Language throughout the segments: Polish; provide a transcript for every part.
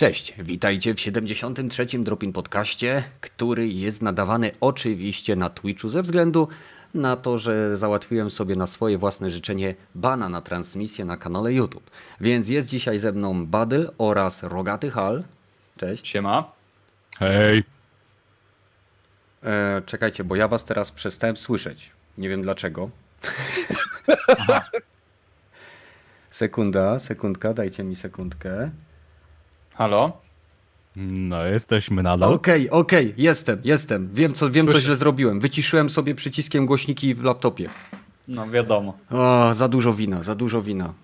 Cześć, witajcie w 73. Dropin Podcaście, który jest nadawany oczywiście na Twitchu ze względu na to, że załatwiłem sobie na swoje własne życzenie bana na transmisję na kanale YouTube. Więc jest dzisiaj ze mną Badyl oraz Rogaty Hal. Cześć. Siema. Hej. E, czekajcie, bo ja was teraz przestałem słyszeć. Nie wiem dlaczego. Sekunda, sekundka, dajcie mi sekundkę. Halo? No, jesteśmy nadal. Okej, okej, jestem, jestem. Wiem, co, wiem co źle zrobiłem. Wyciszyłem sobie przyciskiem głośniki w laptopie. No wiadomo. O, za dużo wina, za dużo wina.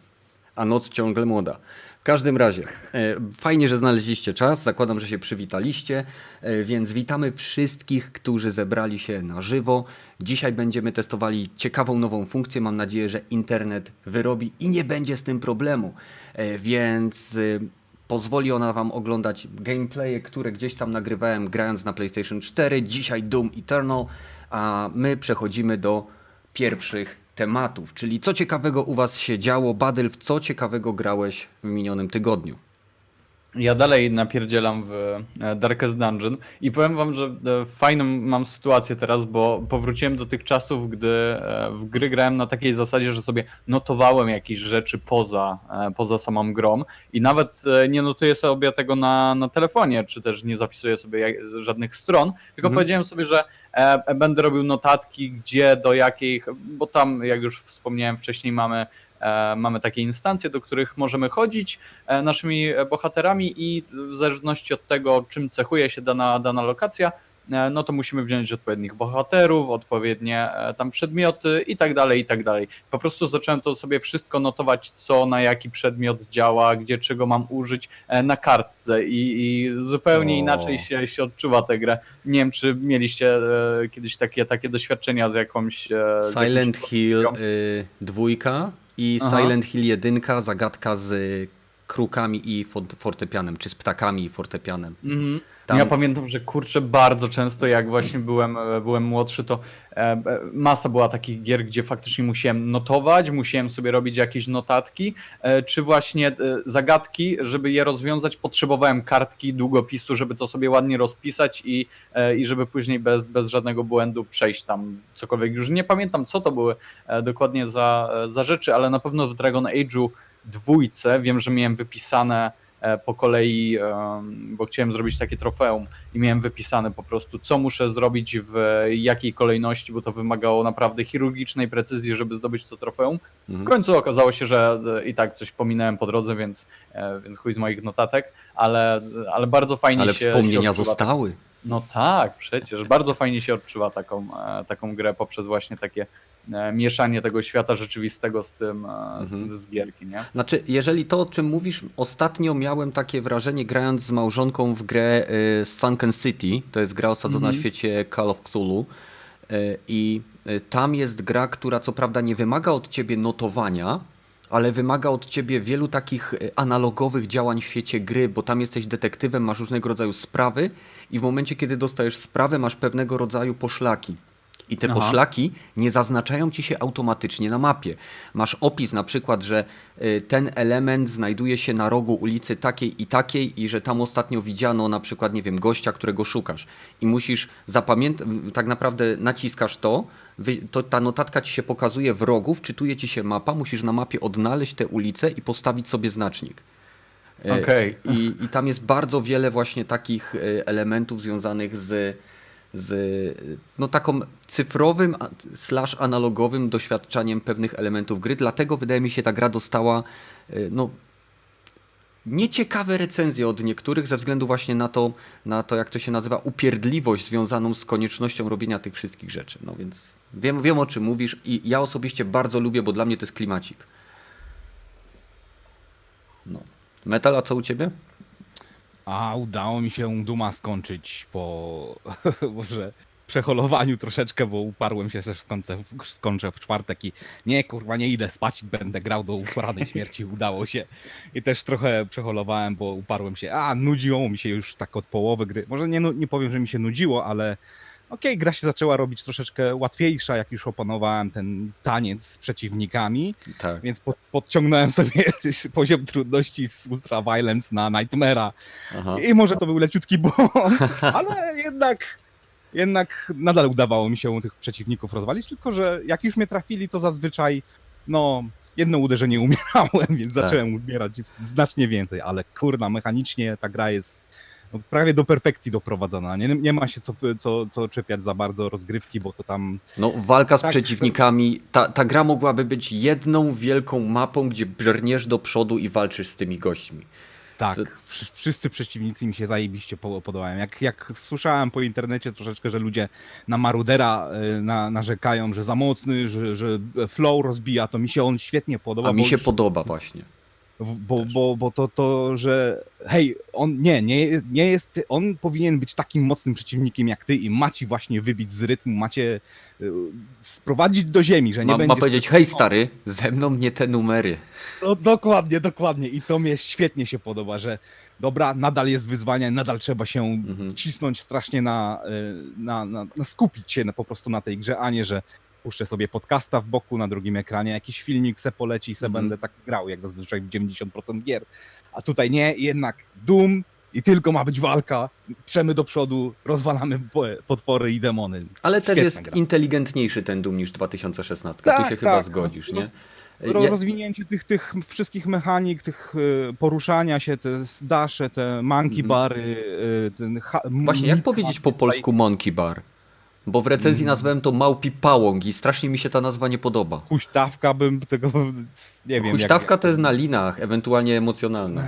A noc ciągle młoda. W każdym razie, e, fajnie, że znaleźliście czas. Zakładam, że się przywitaliście, e, więc witamy wszystkich, którzy zebrali się na żywo. Dzisiaj będziemy testowali ciekawą nową funkcję. Mam nadzieję, że internet wyrobi i nie będzie z tym problemu. E, Więc e, pozwoli ona Wam oglądać gameplaye, które gdzieś tam nagrywałem grając na PlayStation 4. Dzisiaj Doom Eternal, a my przechodzimy do pierwszych tematów, czyli co ciekawego u Was się działo. Badyl, w co ciekawego grałeś w minionym tygodniu? Ja dalej napierdzielam w e, Darkest Dungeon i powiem wam, że e, fajną mam sytuację teraz, bo powróciłem do tych czasów, gdy e, w gry grałem na takiej zasadzie, że sobie notowałem jakieś rzeczy poza, poza samą grą i nawet nie notuję sobie tego na, na telefonie, czy też nie zapisuję sobie żadnych stron, tylko Mhm. powiedziałem sobie, że będę robił notatki, gdzie, do jakich, bo tam, jak już wspomniałem wcześniej, mamy Mamy takie instancje, do których możemy chodzić e, naszymi e, bohaterami i w zależności od tego, czym cechuje się dana, dana lokacja, e, no to musimy wziąć odpowiednich bohaterów, odpowiednie e, tam przedmioty i tak dalej, i tak dalej. Po prostu zacząłem to sobie wszystko notować, co na jaki przedmiot działa, gdzie czego mam użyć e, na kartce i, i zupełnie O. inaczej się, się odczuwa tę grę. Nie wiem, czy mieliście e, kiedyś takie, takie doświadczenia z jakąś... e, z Silent jakąś Hill y, dwójka i Aha. Silent Hill jedynka, zagadka z krukami i fort- fortepianem, czy z ptakami i fortepianem. Mhm. Tam- Ja pamiętam, że kurczę bardzo często jak właśnie byłem, e, byłem młodszy, to e, e, masa była takich gier, gdzie faktycznie musiałem notować, musiałem sobie robić jakieś notatki, czy właśnie zagadki, żeby je rozwiązać, potrzebowałem kartki, długopisu, żeby to sobie ładnie rozpisać i, i żeby później bez, bez żadnego błędu przejść tam cokolwiek. Już nie pamiętam, co to były dokładnie za, za rzeczy, ale na pewno w Dragon Age'u dwójce wiem, że miałem wypisane po kolei, bo chciałem zrobić takie trofeum i miałem wypisane po prostu, co muszę zrobić w jakiej kolejności, bo to wymagało naprawdę chirurgicznej precyzji, żeby zdobyć to trofeum. W Mhm. końcu okazało się, że e, i tak coś pominąłem po drodze, więc, e, więc chuj z moich notatek, ale, ale bardzo fajnie Ale się wspomnienia się zostały. No tak, przecież. Bardzo fajnie się odczuwa taką, e, taką grę poprzez właśnie takie e, mieszanie tego świata rzeczywistego z tym, e, z, Mhm. tym z gierki, nie? Znaczy, jeżeli to, o czym mówisz, ostatnio miałem takie wrażenie grając z małżonką w grę y, Sunken City, to jest gra osadzona Mhm. w świecie Call of Cthulhu y, i y, tam jest gra, która co prawda nie wymaga od ciebie notowania, ale wymaga od ciebie wielu takich y, analogowych działań w świecie gry, bo tam jesteś detektywem, masz różnego rodzaju sprawy i w momencie, kiedy dostajesz sprawę, masz pewnego rodzaju poszlaki. I te Aha. poszlaki nie zaznaczają ci się automatycznie na mapie. Masz opis na przykład, że y, ten element znajduje się na rogu ulicy takiej i takiej i że tam ostatnio widziano na przykład, nie wiem, gościa, którego szukasz. I musisz zapamiętać, tak naprawdę naciskasz to, to, ta notatka ci się pokazuje w rogu, wczytuje ci się mapa, musisz na mapie odnaleźć tę ulicę i postawić sobie znacznik. Y, Okej. I, I tam jest bardzo wiele właśnie takich y, elementów związanych z, z no taką cyfrowym slash analogowym doświadczaniem pewnych elementów gry. Dlatego wydaje mi się ta gra dostała y, no nieciekawe recenzje od niektórych ze względu właśnie na to, na to jak to się nazywa, upierdliwość związaną z koniecznością robienia tych wszystkich rzeczy. No więc wiem, wiem o czym mówisz i ja osobiście bardzo lubię, bo dla mnie to jest klimacik. No. Metal, a co u ciebie? A udało mi się Duma skończyć po może przeholowaniu troszeczkę, bo uparłem się, że skończę, skończę w czwartek i nie, kurwa, nie idę spać, będę grał do uporanej śmierci, udało się. I też trochę przeholowałem, bo uparłem się, a nudziło mi się już tak od połowy gry. Może nie, nie powiem, że mi się nudziło, ale okej, gra się zaczęła robić troszeczkę łatwiejsza, jak już opanowałem ten taniec z przeciwnikami, Tak. więc pod, podciągnąłem sobie poziom trudności z Ultra Violence na Nightmare'a. I może to był leciutki błąd, ale jednak, jednak nadal udawało mi się tych przeciwników rozwalić, tylko że jak już mnie trafili, to zazwyczaj no jedno uderzenie umierałem, więc Tak. zacząłem umierać znacznie więcej, ale kurna, mechanicznie ta gra jest no, prawie do perfekcji doprowadzona. Nie, nie ma się co, co, co czepiać za bardzo rozgrywki, bo to tam No, walka z Tak, przeciwnikami. Ta, ta gra mogłaby być jedną wielką mapą, gdzie brniesz do przodu i walczysz z tymi gośćmi. Tak, wszyscy przeciwnicy mi się zajebiście po- podobają. Jak, jak słyszałem po internecie troszeczkę, że ludzie na Marudera y, na, narzekają, że za mocny, że, że flow rozbija, to mi się on świetnie podoba. A mi się już- podoba właśnie. Bo, bo, bo to, to, że hej, on nie, nie, nie jest, on powinien być takim mocnym przeciwnikiem jak ty i ma ci właśnie wybić z rytmu, macie y, sprowadzić do ziemi, że nie Ma, będzie... ma powiedzieć, hej stary, ze mną nie te numery. No, dokładnie, dokładnie. I to mnie świetnie się podoba, że dobra, nadal jest wyzwanie, nadal trzeba się Mhm. cisnąć strasznie na, y, na, na, na skupić się na, po prostu na tej grze, a nie, że puszczę sobie podcasta w boku, na drugim ekranie jakiś filmik se poleci i se Mhm. będę tak grał, jak zazwyczaj w 90% gier. A tutaj nie, jednak Doom i tylko ma być walka, przemy do przodu, rozwalamy po- potwory i demony. Ale też Świetna jest gra. inteligentniejszy ten Doom niż 2016. tu Tak, się chyba tak. zgodzisz, Roz- nie? Rozwinięcie tych, tych wszystkich mechanik, tych y, poruszania się, te dasze, te monkey Mhm. bary, y, ten ha- Właśnie, jak powiedzieć po polsku monkey bar? Bo w recenzji Mm. nazwałem to małpi pałąk i strasznie mi się ta nazwa nie podoba. Huśtawka bym tego, nie wiem. Huśtawka jak, to jest na linach, ewentualnie emocjonalna.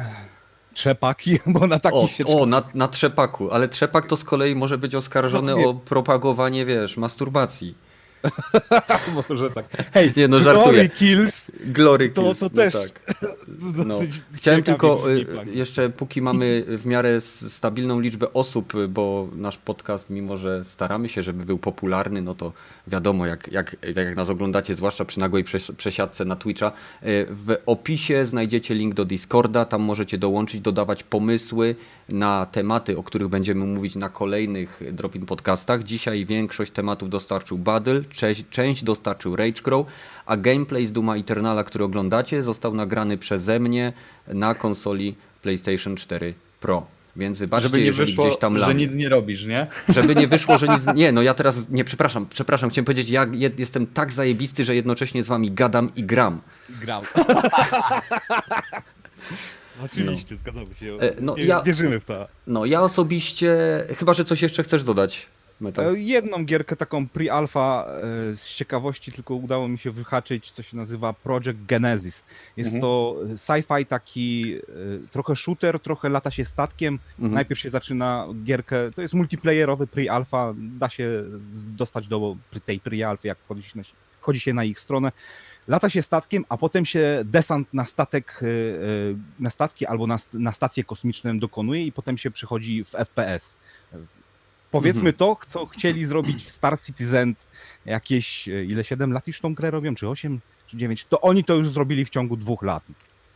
Trzepaki, bo na taki O, się o na, na trzepaku, ale trzepak to z kolei może być oskarżony No, o propagowanie, wiesz, masturbacji. może tak. Hej, Nie, no, Glory żartuję. Kills, Glory To- kills, to no też tak. No. dosyć Chciałem ciekawie tylko y, jeszcze, póki mamy w miarę stabilną liczbę osób, bo nasz podcast, mimo że staramy się, żeby był popularny, no to wiadomo, jak, jak, tak jak nas oglądacie, zwłaszcza przy nagłej przes- przesiadce na Twitcha, y, w opisie znajdziecie link do Discorda, tam możecie dołączyć, dodawać pomysły na tematy, o których będziemy mówić na kolejnych Drop-In podcastach. Dzisiaj większość tematów dostarczył Battle, część, część dostarczył Ragegrow, a gameplay z Duma Eternala, który oglądacie, został nagrany przeze mnie na konsoli PlayStation 4 Pro. Więc wybaczcie, Żeby nie jeżeli wyszło, gdzieś tam że lam. nic nie robisz, nie? Żeby nie wyszło, że nic. Nie, no ja teraz nie, przepraszam, przepraszam, chciałem powiedzieć, ja je- jestem tak zajebisty, że jednocześnie z wami gadam i gram. grał. Oczywiście, zgadzamy się. E, no, ja- Wierzymy w to. No ja osobiście, chyba że coś jeszcze chcesz dodać. Metal. E, Jedną gierkę taką pre-alpha e, z ciekawości tylko udało mi się wyhaczyć, co się nazywa Project Genesis. Jest Mhm. to sci-fi taki trochę shooter, trochę lata się statkiem. Mhm. Najpierw się zaczyna gierkę, to jest multiplayerowy pre-alpha, da się dostać do tej pre-alfy, jak wchodzi się, na, wchodzi się na ich stronę. Lata się statkiem, a potem się desant na statek, e, e, na statki albo na, na stację kosmiczną dokonuje i potem się przychodzi w FPS. Powiedzmy Mhm. to, co chcieli zrobić Star Citizen jakieś, e, ile 7 lat już tą grę robią, czy 8, czy 9, to oni to już zrobili w ciągu dwóch lat.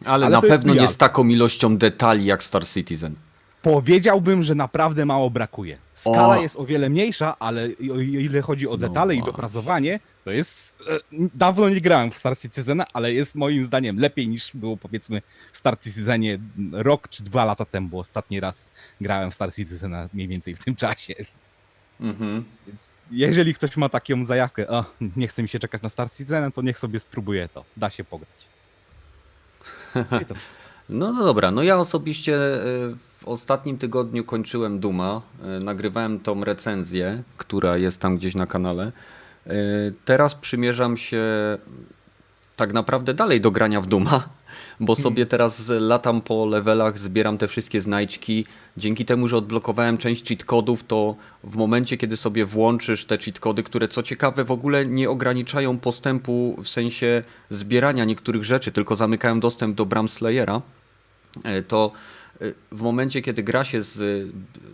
ale, ale na pewno nie z taką ilością detali jak Star Citizen. Powiedziałbym, że naprawdę mało brakuje. Skala O. jest o wiele mniejsza, ale i- o ile chodzi o No detale i właśnie. dopracowanie, to jest. E, dawno nie grałem w Star Citizena, ale jest moim zdaniem lepiej niż było powiedzmy w Star Citizenie rok czy dwa lata temu, bo ostatni raz grałem w Star Citizena mniej więcej w tym czasie. Mhm. Więc jeżeli ktoś ma taką zajawkę, o, nie chce mi się czekać na Star Citizena, to niech sobie spróbuje to. Da się pograć. No, no dobra, no ja osobiście e, w ostatnim tygodniu kończyłem Duma, e, nagrywałem tą recenzję, która jest tam gdzieś na kanale. E, Teraz przymierzam się tak naprawdę dalej do grania w Duma, bo sobie teraz latam po levelach, zbieram te wszystkie znajdźki. Dzięki temu, że odblokowałem część cheat kodów, to w momencie, kiedy sobie włączysz te cheat kody, które co ciekawe w ogóle nie ograniczają postępu w sensie zbierania niektórych rzeczy, tylko zamykają dostęp do Bram Slayera, e, to w momencie, kiedy gra się z,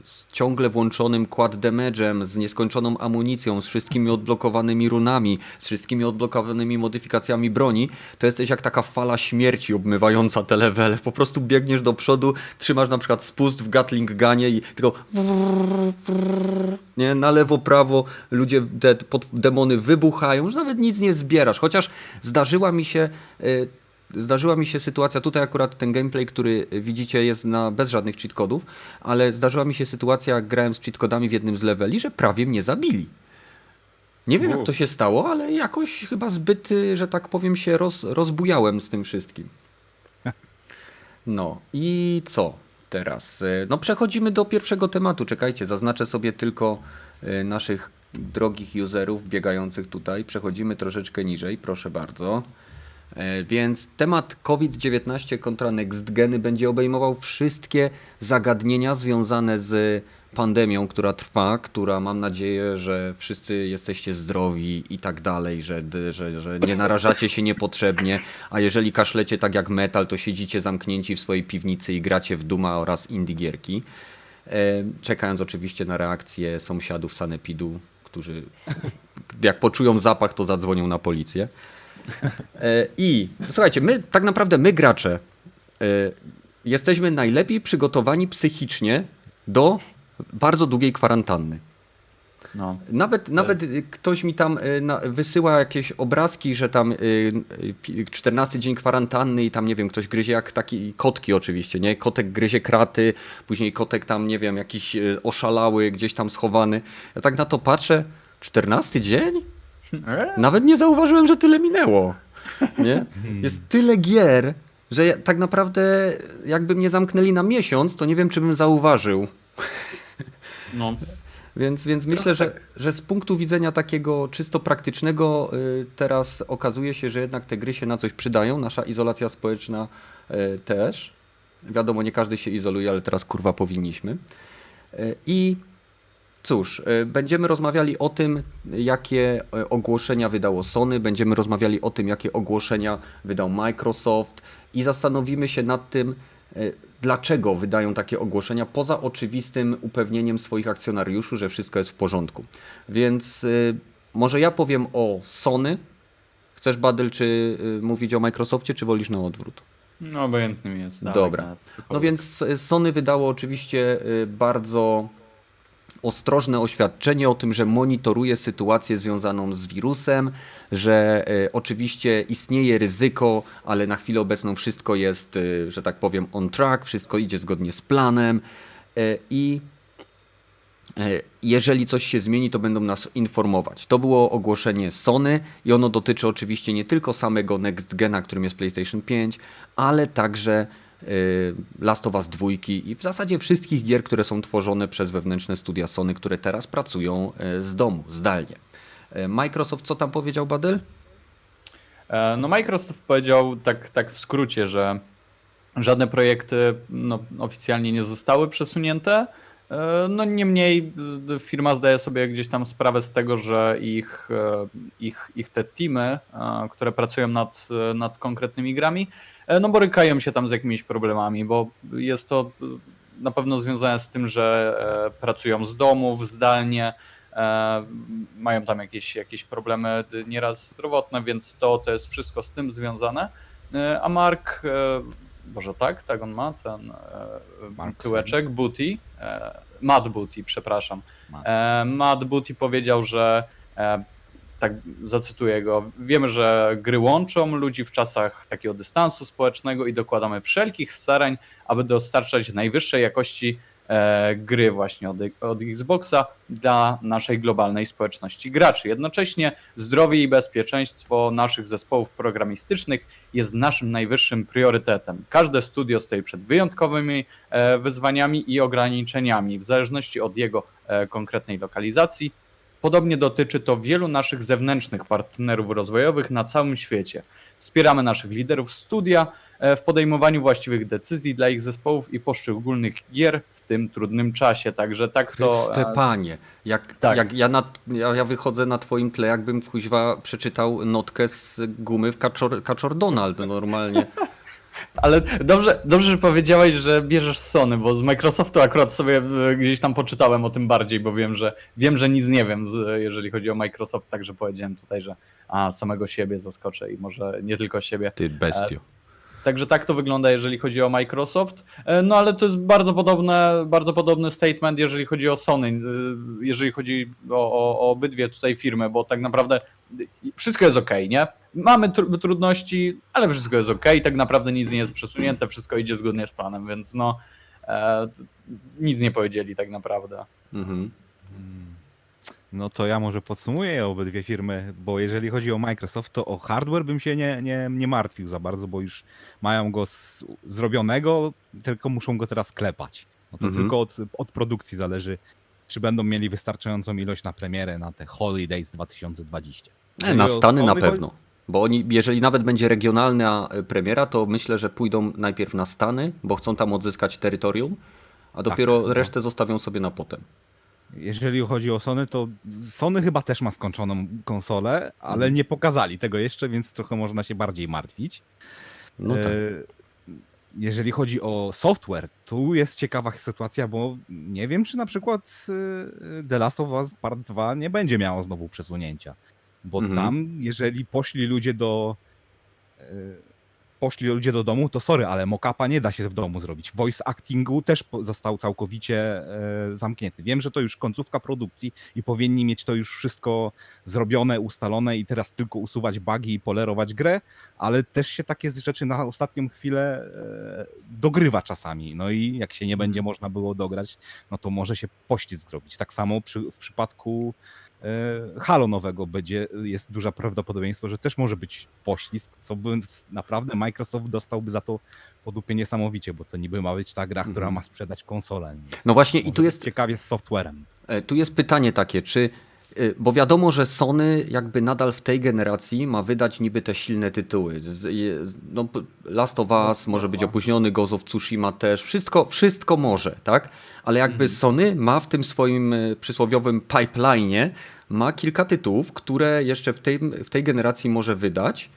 z ciągle włączonym quad damage'em, z nieskończoną amunicją, z wszystkimi odblokowanymi runami, z wszystkimi odblokowanymi modyfikacjami broni, to jesteś jak taka fala śmierci obmywająca te levele. Po prostu biegniesz do przodu, trzymasz na przykład spust w Gatling Gunie i tylko nie, na lewo, prawo, ludzie, te pod, demony wybuchają, już nawet nic nie zbierasz. Chociaż zdarzyła mi się, y, zdarzyła mi się sytuacja, tutaj akurat ten gameplay, który widzicie jest na, bez żadnych cheat kodów, ale zdarzyła mi się sytuacja, jak grałem z cheat kodami w jednym z leveli, że prawie mnie zabili. Nie wiem, jak to się stało, ale jakoś chyba zbyt, y, że tak powiem, się roz, rozbujałem z tym wszystkim. No i co teraz? Y, No przechodzimy do pierwszego tematu. Czekajcie, zaznaczę sobie tylko y, naszych drogich userów biegających tutaj. Przechodzimy troszeczkę niżej, proszę bardzo. E, Więc temat COVID-19 kontra NextGeny będzie obejmował wszystkie zagadnienia związane z pandemią, która trwa, która mam nadzieję, że wszyscy jesteście zdrowi i tak dalej, że, że, że nie narażacie się niepotrzebnie, a jeżeli kaszlecie tak jak metal, to siedzicie zamknięci w swojej piwnicy i gracie w Duma oraz indie gierki. E, Czekając oczywiście na reakcję sąsiadów Sanepidu, którzy jak poczują zapach, to zadzwonią na policję. E, I słuchajcie, my tak naprawdę my gracze e, jesteśmy najlepiej przygotowani psychicznie do bardzo długiej kwarantanny. No. Nawet, nawet ktoś mi tam na, wysyła jakieś obrazki, że tam y, y, pi- 14 dzień kwarantanny i tam nie wiem, ktoś gryzie jak taki kotki oczywiście, nie? Kotek gryzie kraty, później kotek tam nie wiem, jakiś oszalały, gdzieś tam schowany. Ja tak na to patrzę, 14 dzień? Nawet nie zauważyłem, że tyle minęło. Nie? Jest tyle gier, że ja, tak naprawdę jakby mnie zamknęli na miesiąc, to nie wiem, czy bym zauważył. No. Więc, więc myślę, że, że z punktu widzenia takiego czysto praktycznego y, teraz okazuje się, że jednak te gry się na coś przydają. Nasza izolacja społeczna y, też. Wiadomo, nie każdy się izoluje, ale teraz kurwa powinniśmy. Y, I cóż, y, będziemy rozmawiali o tym, jakie y, ogłoszenia wydało Sony, będziemy rozmawiali o tym, jakie ogłoszenia wydał Microsoft i zastanowimy się nad tym, y, dlaczego wydają takie ogłoszenia, poza oczywistym upewnieniem swoich akcjonariuszy, że wszystko jest w porządku. Więc może ja powiem o Sony. Chcesz, Badel, czy mówić o Microsoftie, czy wolisz na odwrót? No obojętny mi jest. Dobra. No więc Sony wydało oczywiście bardzo ostrożne oświadczenie o tym, że monitoruje sytuację związaną z wirusem, że y, oczywiście istnieje ryzyko, ale na chwilę obecną wszystko jest, y, że tak powiem, on track, wszystko idzie zgodnie z planem y, i jeżeli coś się zmieni, to będą nas informować. To było ogłoszenie Sony i ono dotyczy oczywiście nie tylko samego Next Gena, którym jest PlayStation 5, ale także Last of Us 2 i w zasadzie wszystkich gier, które są tworzone przez wewnętrzne studia Sony, które teraz pracują y, z domu, zdalnie. Y, Microsoft co tam powiedział, Badel? E, No Microsoft powiedział tak, tak w skrócie, że żadne projekty no, oficjalnie nie zostały przesunięte. E, No niemniej y, firma zdaje sobie gdzieś tam sprawę z tego, że ich, e, ich, ich te teamy, e, które pracują nad, e, nad konkretnymi grami, e, no borykają się tam z jakimiś problemami, bo jest to na pewno związane z tym, że e, pracują z domów, zdalnie, e, mają tam jakieś, jakieś problemy nieraz zdrowotne, więc to, to jest wszystko z tym związane. E, A Mark, e, Boże tak, tak on ma, ten e, tyłeczek, Booty, e, Matt Booty, przepraszam. Matt. E, Matt Booty powiedział, że e, tak zacytuję go, wiemy, że gry łączą ludzi w czasach takiego dystansu społecznego i dokładamy wszelkich starań, aby dostarczać najwyższej jakości gry właśnie od, od Xboxa dla naszej globalnej społeczności graczy. Jednocześnie zdrowie i bezpieczeństwo naszych zespołów programistycznych jest naszym najwyższym priorytetem. Każde studio stoi przed wyjątkowymi e, wyzwaniami i ograniczeniami w zależności od jego e, konkretnej lokalizacji. Podobnie dotyczy to wielu naszych zewnętrznych partnerów rozwojowych na całym świecie. Wspieramy naszych liderów studia e, w podejmowaniu właściwych decyzji dla ich zespołów i poszczególnych gier w tym trudnym czasie. Także tak to. e, Stepanie, jak, tak. jak ja, na, ja, ja wychodzę na twoim tle, jakbym kuźwa przeczytał notkę z gumy w Kaczor, Kaczor Donald normalnie. Ale dobrze, dobrze, że powiedziałeś, że bierzesz Sony, bo z Microsoftu akurat sobie e, gdzieś tam poczytałem o tym bardziej, bo wiem, że wiem, że nic nie wiem, jeżeli chodzi o Microsoft, także powiedziałem tutaj, że a, samego siebie zaskoczę i może nie tylko siebie. Ty bestio. Także tak to wygląda, jeżeli chodzi o Microsoft. E, No ale to jest bardzo podobne, bardzo podobny statement, jeżeli chodzi o Sony, e, jeżeli chodzi o, o, o obydwie tutaj firmy, bo tak naprawdę wszystko jest ok, nie? Mamy tr- trudności, ale wszystko jest ok, tak naprawdę nic nie jest przesunięte, wszystko idzie zgodnie z planem, więc no e, nic nie powiedzieli tak naprawdę. Mhm. No to ja może podsumuję obydwie firmy, bo jeżeli chodzi o Microsoft, to o hardware bym się nie, nie, nie martwił za bardzo, bo już mają go z, zrobionego, tylko muszą go teraz klepać. No to Mhm. tylko od, od produkcji zależy, czy będą mieli wystarczającą ilość na premierę na te Holidays 2020. E, Jeżeli Na Stany na pewno. Bo oni, jeżeli nawet będzie regionalna e, premiera, to myślę, że pójdą najpierw na Stany, bo chcą tam odzyskać terytorium, a dopiero no. resztę zostawią sobie na potem. Jeżeli chodzi o Sony, to Sony chyba też ma skończoną konsolę, ale nie pokazali tego jeszcze, więc trochę można się bardziej martwić. No tak. E, Jeżeli chodzi o software, tu jest ciekawa sytuacja, bo nie wiem, czy na przykład e, The Last of Us Part 2 nie będzie miało znowu przesunięcia. Bo Mhm. tam, jeżeli poszli ludzie do. Poszli ludzie do domu, to sorry, ale mockapa nie da się w domu zrobić. Voice actingu też został całkowicie e, zamknięty. Wiem, że to już końcówka produkcji i powinni mieć to już wszystko zrobione, ustalone i teraz tylko usuwać bugi i polerować grę, ale też się takie rzeczy na ostatnią chwilę e, dogrywa czasami. No i jak się nie będzie można było dograć, no to może się pościsk zrobić. Tak samo przy, w przypadku Halo nowego będzie, jest duże prawdopodobieństwo, że też może być poślizg, co by naprawdę Microsoft dostałby za to po dupie niesamowicie, bo to niby ma być ta gra, która Mhm. ma sprzedać konsolę. No właśnie i tu jest ciekawie z softwarem. E, Tu jest pytanie takie, czy. E, Bo wiadomo, że Sony jakby nadal w tej generacji ma wydać niby te silne tytuły. No, Last of Us może być opóźniony, Ghost of Tsushima też. Wszystko, wszystko może, tak? Ale jakby Sony ma w tym swoim e, przysłowiowym pipeline'ie ma kilka tytułów, które jeszcze w tej, w tej generacji może wydać,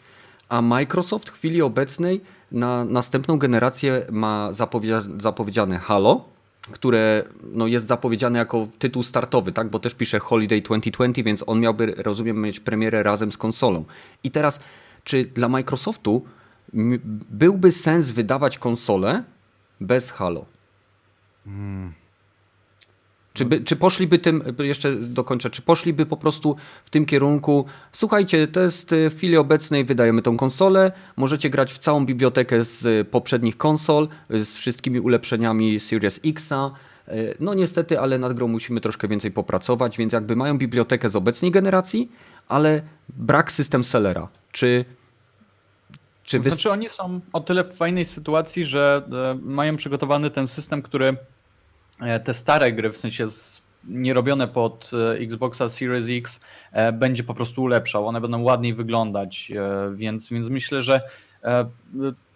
a Microsoft w chwili obecnej na następną generację ma zapowiedzia- zapowiedziane Halo, które no, jest zapowiedziane jako tytuł startowy, tak? bo też pisze Holiday 2020, więc on miałby, rozumiem, mieć premierę razem z konsolą. I teraz, czy dla Microsoftu byłby sens wydawać konsolę bez Halo? Mm. Czy, by, czy poszliby tym, jeszcze dokończę, czy poszliby po prostu w tym kierunku, słuchajcie, to jest y, w chwili obecnej wydajemy tą konsolę, możecie grać w całą bibliotekę z y, poprzednich konsol, y, z wszystkimi ulepszeniami Series Xa, no niestety, ale nad grą musimy troszkę więcej popracować, więc jakby mają bibliotekę z obecnej generacji, ale brak system sellera. Czy, czy wy... znaczy oni są o tyle w fajnej sytuacji, że e, mają przygotowany ten system, który te stare gry, w sensie z, nie robione pod e, Xboxa Series X, e, będzie po prostu ulepszał. One będą ładniej wyglądać, e, więc, więc myślę, że e,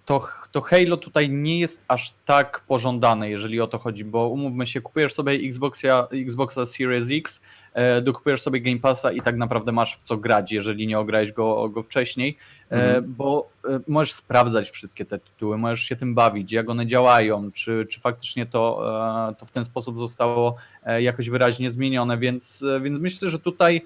to, to Halo tutaj nie jest aż tak pożądane, jeżeli o to chodzi, bo umówmy się, kupujesz sobie Xboxa, Xboxa Series X, e, dokupujesz sobie Game Passa i tak naprawdę masz w co grać, jeżeli nie ograłeś go, go wcześniej, e, Mhm. bo e, możesz sprawdzać wszystkie te tytuły, możesz się tym bawić, jak one działają, czy, czy faktycznie to, e, to w ten sposób zostało e, jakoś wyraźnie zmienione, więc, e, więc myślę, że tutaj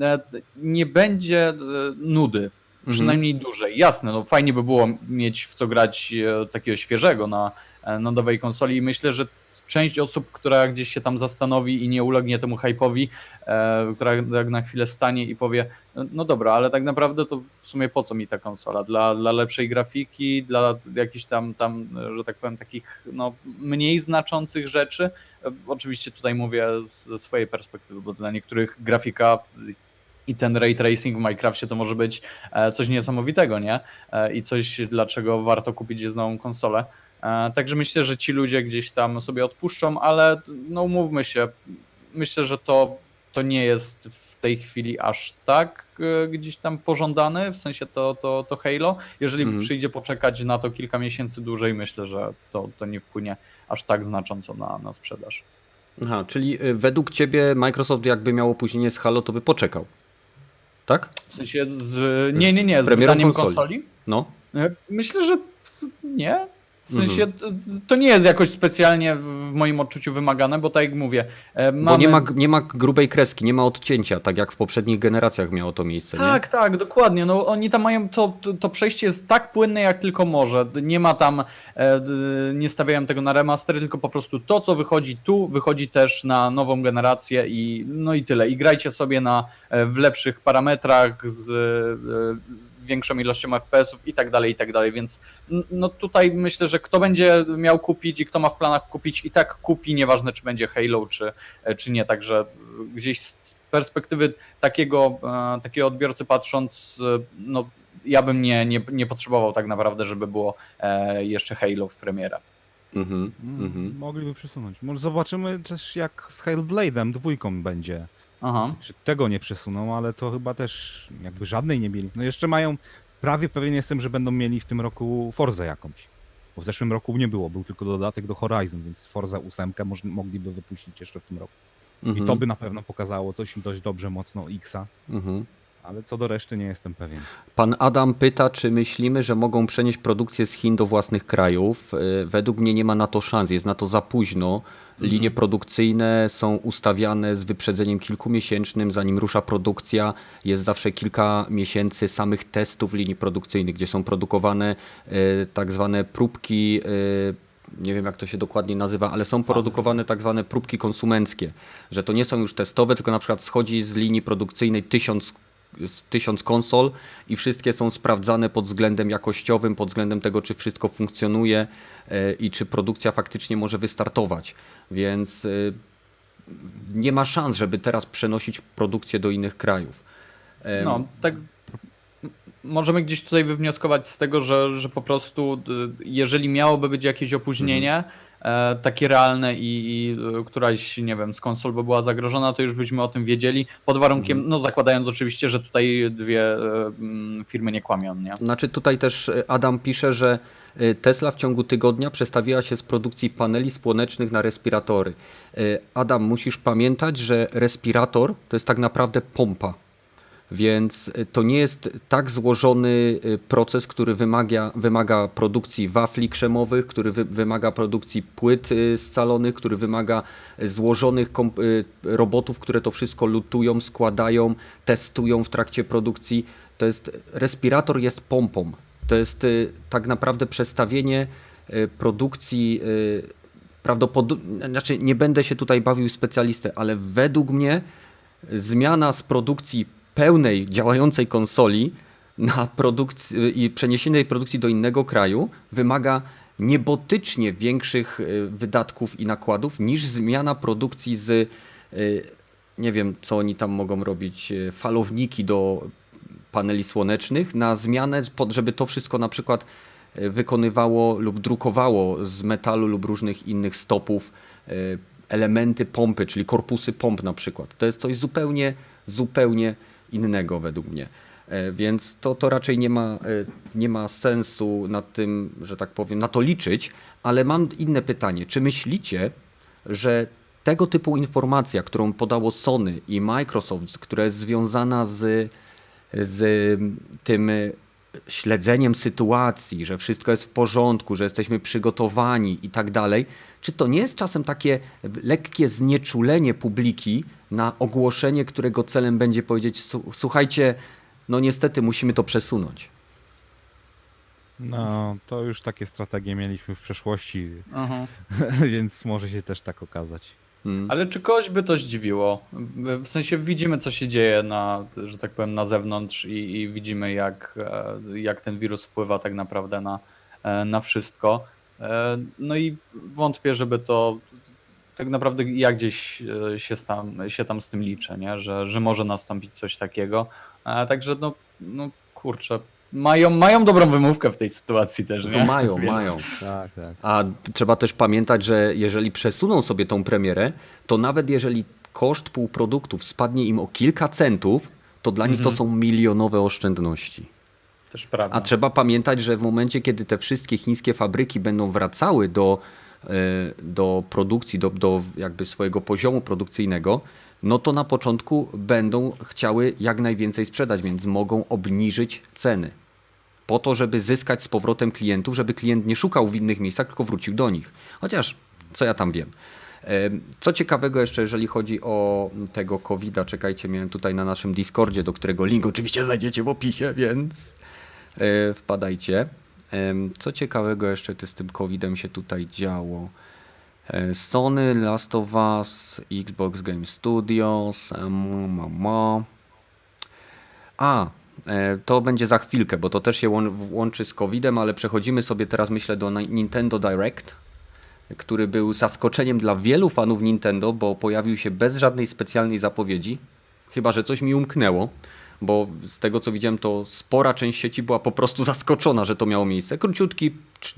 e, nie będzie e, nudy, Mhm. przynajmniej dłużej. Jasne, no fajnie by było mieć w co grać e, takiego świeżego na, e, na nowej konsoli i myślę, że część osób, która gdzieś się tam zastanowi i nie ulegnie temu hype'owi, e, która jak na chwilę stanie i powie, no dobra, ale tak naprawdę to w sumie po co mi ta konsola? Dla, dla lepszej grafiki, dla jakichś tam, tam, że tak powiem, takich no, mniej znaczących rzeczy. Oczywiście tutaj mówię z- ze swojej perspektywy, bo dla niektórych grafika i ten ray tracing w Minecrafcie to może być e, coś niesamowitego, nie? E, I coś, dlaczego warto kupić nową konsolę. E, Także myślę, że ci ludzie gdzieś tam sobie odpuszczą, ale no umówmy się, myślę, że to, to nie jest w tej chwili aż tak e, gdzieś tam pożądane, w sensie to, to, to Halo. Jeżeli Mhm. przyjdzie poczekać na to kilka miesięcy dłużej, myślę, że to, to nie wpłynie aż tak znacząco na, na sprzedaż. Aha, czyli y, według ciebie Microsoft jakby miał opóźnienie z Halo, to by poczekał. Tak? W sensie z... Nie, nie, nie, Z z, wydaniem konsoli. konsoli. No. E, Myślę, że nie. W sensie to, to nie jest jakoś specjalnie w moim odczuciu wymagane, bo tak jak mówię, e, mamy... Bo nie ma, nie ma grubej kreski, nie ma odcięcia, tak jak w poprzednich generacjach miało to miejsce. Tak, tak, dokładnie. No, oni tam mają to, to, to przejście jest tak płynne jak tylko może. Nie ma tam, e, nie stawiają tego na remastery, tylko po prostu to, co wychodzi tu, wychodzi też na nową generację i no i tyle. I grajcie sobie na, e, w lepszych parametrach z większą ilością FPS-ów i tak dalej, i tak dalej. Więc no tutaj myślę, że kto będzie miał kupić i kto ma w planach kupić, i tak kupi, nieważne czy będzie Halo, czy, czy nie. Także gdzieś z perspektywy takiego, e, takiego odbiorcy patrząc, no ja bym nie, nie, nie potrzebował tak naprawdę, żeby było e, jeszcze Halo w premierę. Mhm, Mm, mhm. Mogliby przesunąć. Może zobaczymy też jak z Hellblade'em dwójką będzie. Aha. Czy tego nie przesuną, ale to chyba też jakby żadnej nie mieli. No jeszcze mają, prawie pewien jestem, że będą mieli w tym roku Forzę jakąś. Bo w zeszłym roku nie było, był tylko dodatek do Horizon, więc Forza 8 moż, mogliby wypuścić jeszcze w tym roku. Mhm. I to by na pewno pokazało coś dość dobrze mocno Xa, Mhm. ale co do reszty nie jestem pewien. Pan Adam pyta, czy myślimy, że mogą przenieść produkcję z Chin do własnych krajów. Y, Według mnie nie ma na to szans, jest na to za późno. Linie produkcyjne są ustawiane z wyprzedzeniem kilkumiesięcznym, zanim rusza produkcja. Jest zawsze kilka miesięcy samych testów linii produkcyjnych, gdzie są produkowane y, tak zwane próbki. y, Nie wiem, jak to się dokładnie nazywa, ale są produkowane tak zwane próbki konsumenckie, że to nie są już testowe, tylko na przykład schodzi z linii produkcyjnej tysiąc tysiąc konsol i wszystkie są sprawdzane pod względem jakościowym, pod względem tego, czy wszystko funkcjonuje e, i czy produkcja faktycznie może wystartować. Więc e, nie ma szans, żeby teraz przenosić produkcję do innych krajów. No, tak. Możemy gdzieś tutaj wywnioskować z tego, że, że po prostu jeżeli miałoby być jakieś opóźnienie, e, takie realne i, i y, któraś, nie wiem, z konsol by była zagrożona, to już byśmy o tym wiedzieli, pod warunkiem, no zakładając oczywiście, że tutaj dwie e, mm, firmy nie kłamią, nie? Znaczy tutaj też e, Adam pisze, że e, Tesla w ciągu tygodnia przestawiła się z produkcji paneli słonecznych na respiratory. E, Adam, musisz pamiętać, że respirator to jest tak naprawdę pompa. Więc e, to nie jest tak złożony e, proces, który wymaga, wymaga produkcji wafli krzemowych, który wy, wymaga produkcji płyt e, scalonych, który wymaga złożonych robotów, które to wszystko lutują, składają, testują w trakcie produkcji. To jest respirator jest pompą. To jest y, tak naprawdę przestawienie y, produkcji y, prawdopodobnie, znaczy nie będę się tutaj bawił specjalistę, ale według mnie zmiana z produkcji pełnej działającej konsoli na produkcję i przeniesienie produkcji do innego kraju wymaga niebotycznie większych y, wydatków i nakładów niż zmiana produkcji z y, nie wiem co oni tam mogą robić y, falowniki do paneli słonecznych na zmianę, żeby to wszystko na przykład wykonywało lub drukowało z metalu lub różnych innych stopów elementy pompy, czyli korpusy pomp na przykład. To jest coś zupełnie, zupełnie innego według mnie. E, Więc to, to raczej nie ma, e, nie ma sensu nad tym, że tak powiem, na to liczyć, ale mam inne pytanie. Czy myślicie, że tego typu informacja, którą podało Sony i Microsoft, która jest związana z z tym śledzeniem sytuacji, że wszystko jest w porządku, że jesteśmy przygotowani i tak dalej, czy to nie jest czasem takie lekkie znieczulenie publiki na ogłoszenie, którego celem będzie powiedzieć: "Su- Słuchajcie, no niestety musimy to przesunąć. No, to już takie strategie mieliśmy w przeszłości, Aha. więc może się też tak okazać. Mm. Ale czy kogoś by to zdziwiło? W sensie widzimy, co się dzieje na, że tak powiem, na zewnątrz i, i widzimy, jak, e, jak ten wirus wpływa tak naprawdę na, e, na wszystko. E, No i wątpię, żeby to tak naprawdę ja gdzieś się tam, się tam z tym liczę, nie? Że, że może nastąpić coś takiego. Także no, no kurczę, mają, mają dobrą wymówkę w tej sytuacji też, To nie? mają, Więc- mają. Tak, tak. A trzeba też pamiętać, że jeżeli przesuną sobie tą premierę, to nawet jeżeli koszt półproduktów spadnie im o kilka centów, to dla nich to Mhm. są milionowe oszczędności. Też prawda. A trzeba pamiętać, że w momencie, kiedy te wszystkie chińskie fabryki będą wracały do, e, do produkcji, do, do jakby swojego poziomu produkcyjnego, no to na początku będą chciały jak najwięcej sprzedać, więc mogą obniżyć ceny. Po to, żeby zyskać z powrotem klientów, żeby klient nie szukał w innych miejscach, tylko wrócił do nich. Chociaż, co ja tam wiem. Em, Co ciekawego jeszcze, jeżeli chodzi o tego COVID-a, czekajcie, miałem tutaj na naszym Discordzie, do którego link oczywiście znajdziecie w opisie, więc e, wpadajcie. Co ciekawego jeszcze ty z tym COVID-em się tutaj działo? E, Sony, Last of Us, Xbox Game Studios, em, ma, ma. A, to będzie za chwilkę, bo to też się łą- łączy z COVID-em, ale przechodzimy sobie teraz, myślę, do Ni- Nintendo Direct, który był zaskoczeniem dla wielu fanów Nintendo, bo pojawił się bez żadnej specjalnej zapowiedzi. Chyba, że coś mi umknęło, bo z tego co widziałem, to spora część sieci była po prostu zaskoczona, że to miało miejsce. Króciutki,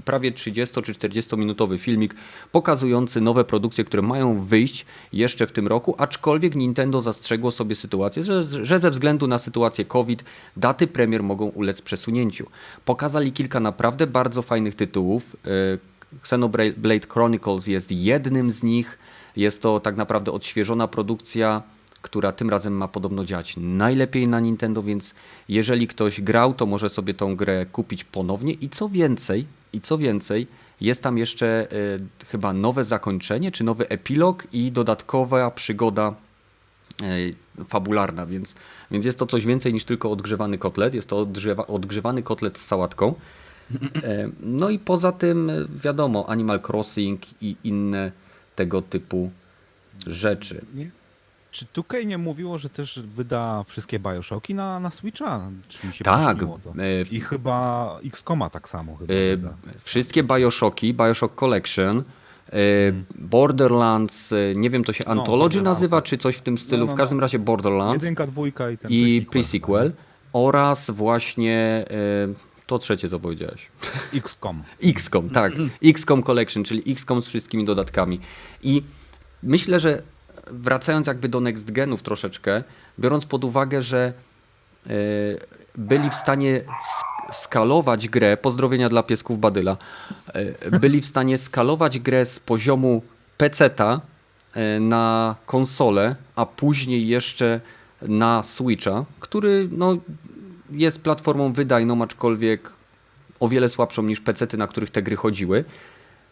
prawie 30 czy 40 minutowy filmik pokazujący nowe produkcje, które mają wyjść jeszcze w tym roku, aczkolwiek Nintendo zastrzegło sobie sytuację, że, że ze względu na sytuację COVID daty premier mogą ulec przesunięciu. Pokazali kilka naprawdę bardzo fajnych tytułów. Yy, Xenoblade Chronicles jest jednym z nich. Jest to tak naprawdę odświeżona produkcja, która tym razem ma podobno działać najlepiej na Nintendo, więc jeżeli ktoś grał, to może sobie tą grę kupić ponownie i co więcej, i co więcej, jest tam jeszcze e, chyba nowe zakończenie, czy nowy epilog i dodatkowa przygoda e, fabularna, więc, więc jest to coś więcej niż tylko odgrzewany kotlet, jest to odgrzewa, odgrzewany kotlet z sałatką. E, No i poza tym, wiadomo, Animal Crossing i inne tego typu rzeczy. Czy 2K nie mówiło, że też wyda wszystkie Bioshocki na, na Switcha? Czy mi się Tak, e, I chyba XCOMa tak samo chyba wyda. Wszystkie Bioshocki, Bioshock Collection, e, Borderlands, nie wiem, to się Hmm. No, Anthology Borderlands. nazywa, czy coś w tym stylu. No, no, W każdym no. razie Borderlands Jedynka, dwójka i ten i pre-sequel pre-sequel oraz właśnie to trzecie, co powiedziałeś. XCOM. XCOM, tak. XCOM Collection, czyli XCOM z wszystkimi dodatkami. I myślę, że wracając jakby do next genów troszeczkę, biorąc pod uwagę, że e, byli w stanie sk- skalować grę, pozdrowienia dla piesków Badyla, e, byli w stanie skalować grę z poziomu PC-ta e, na konsolę, a później jeszcze na Switcha, który no, jest platformą wydajną, aczkolwiek o wiele słabszą niż PC-ty, na których te gry chodziły.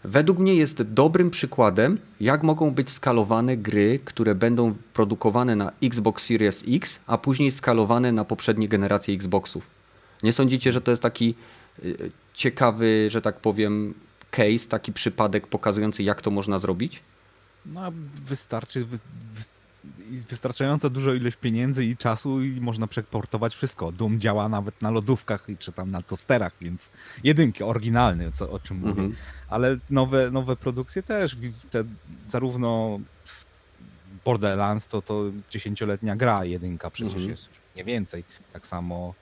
Według mnie jest dobrym przykładem, jak mogą być skalowane gry, które będą produkowane na Xbox Series X, a później skalowane na poprzednie generacje Xboxów. Nie sądzicie, że to jest taki y, ciekawy, że tak powiem, case, taki przypadek pokazujący, jak to można zrobić? No, wystarczy wy, wy, wystarczająco dużo ilość pieniędzy i czasu i można przeportować wszystko. Doom działa nawet na lodówkach i czy tam na tosterach, więc jedynki, oryginalny, co, o czym mówię. Mhm. Ale nowe, nowe produkcje też, te, zarówno Borderlands to, to dziesięcioletnia gra, jedynka przecież Mhm. jest już nie więcej. Tak samo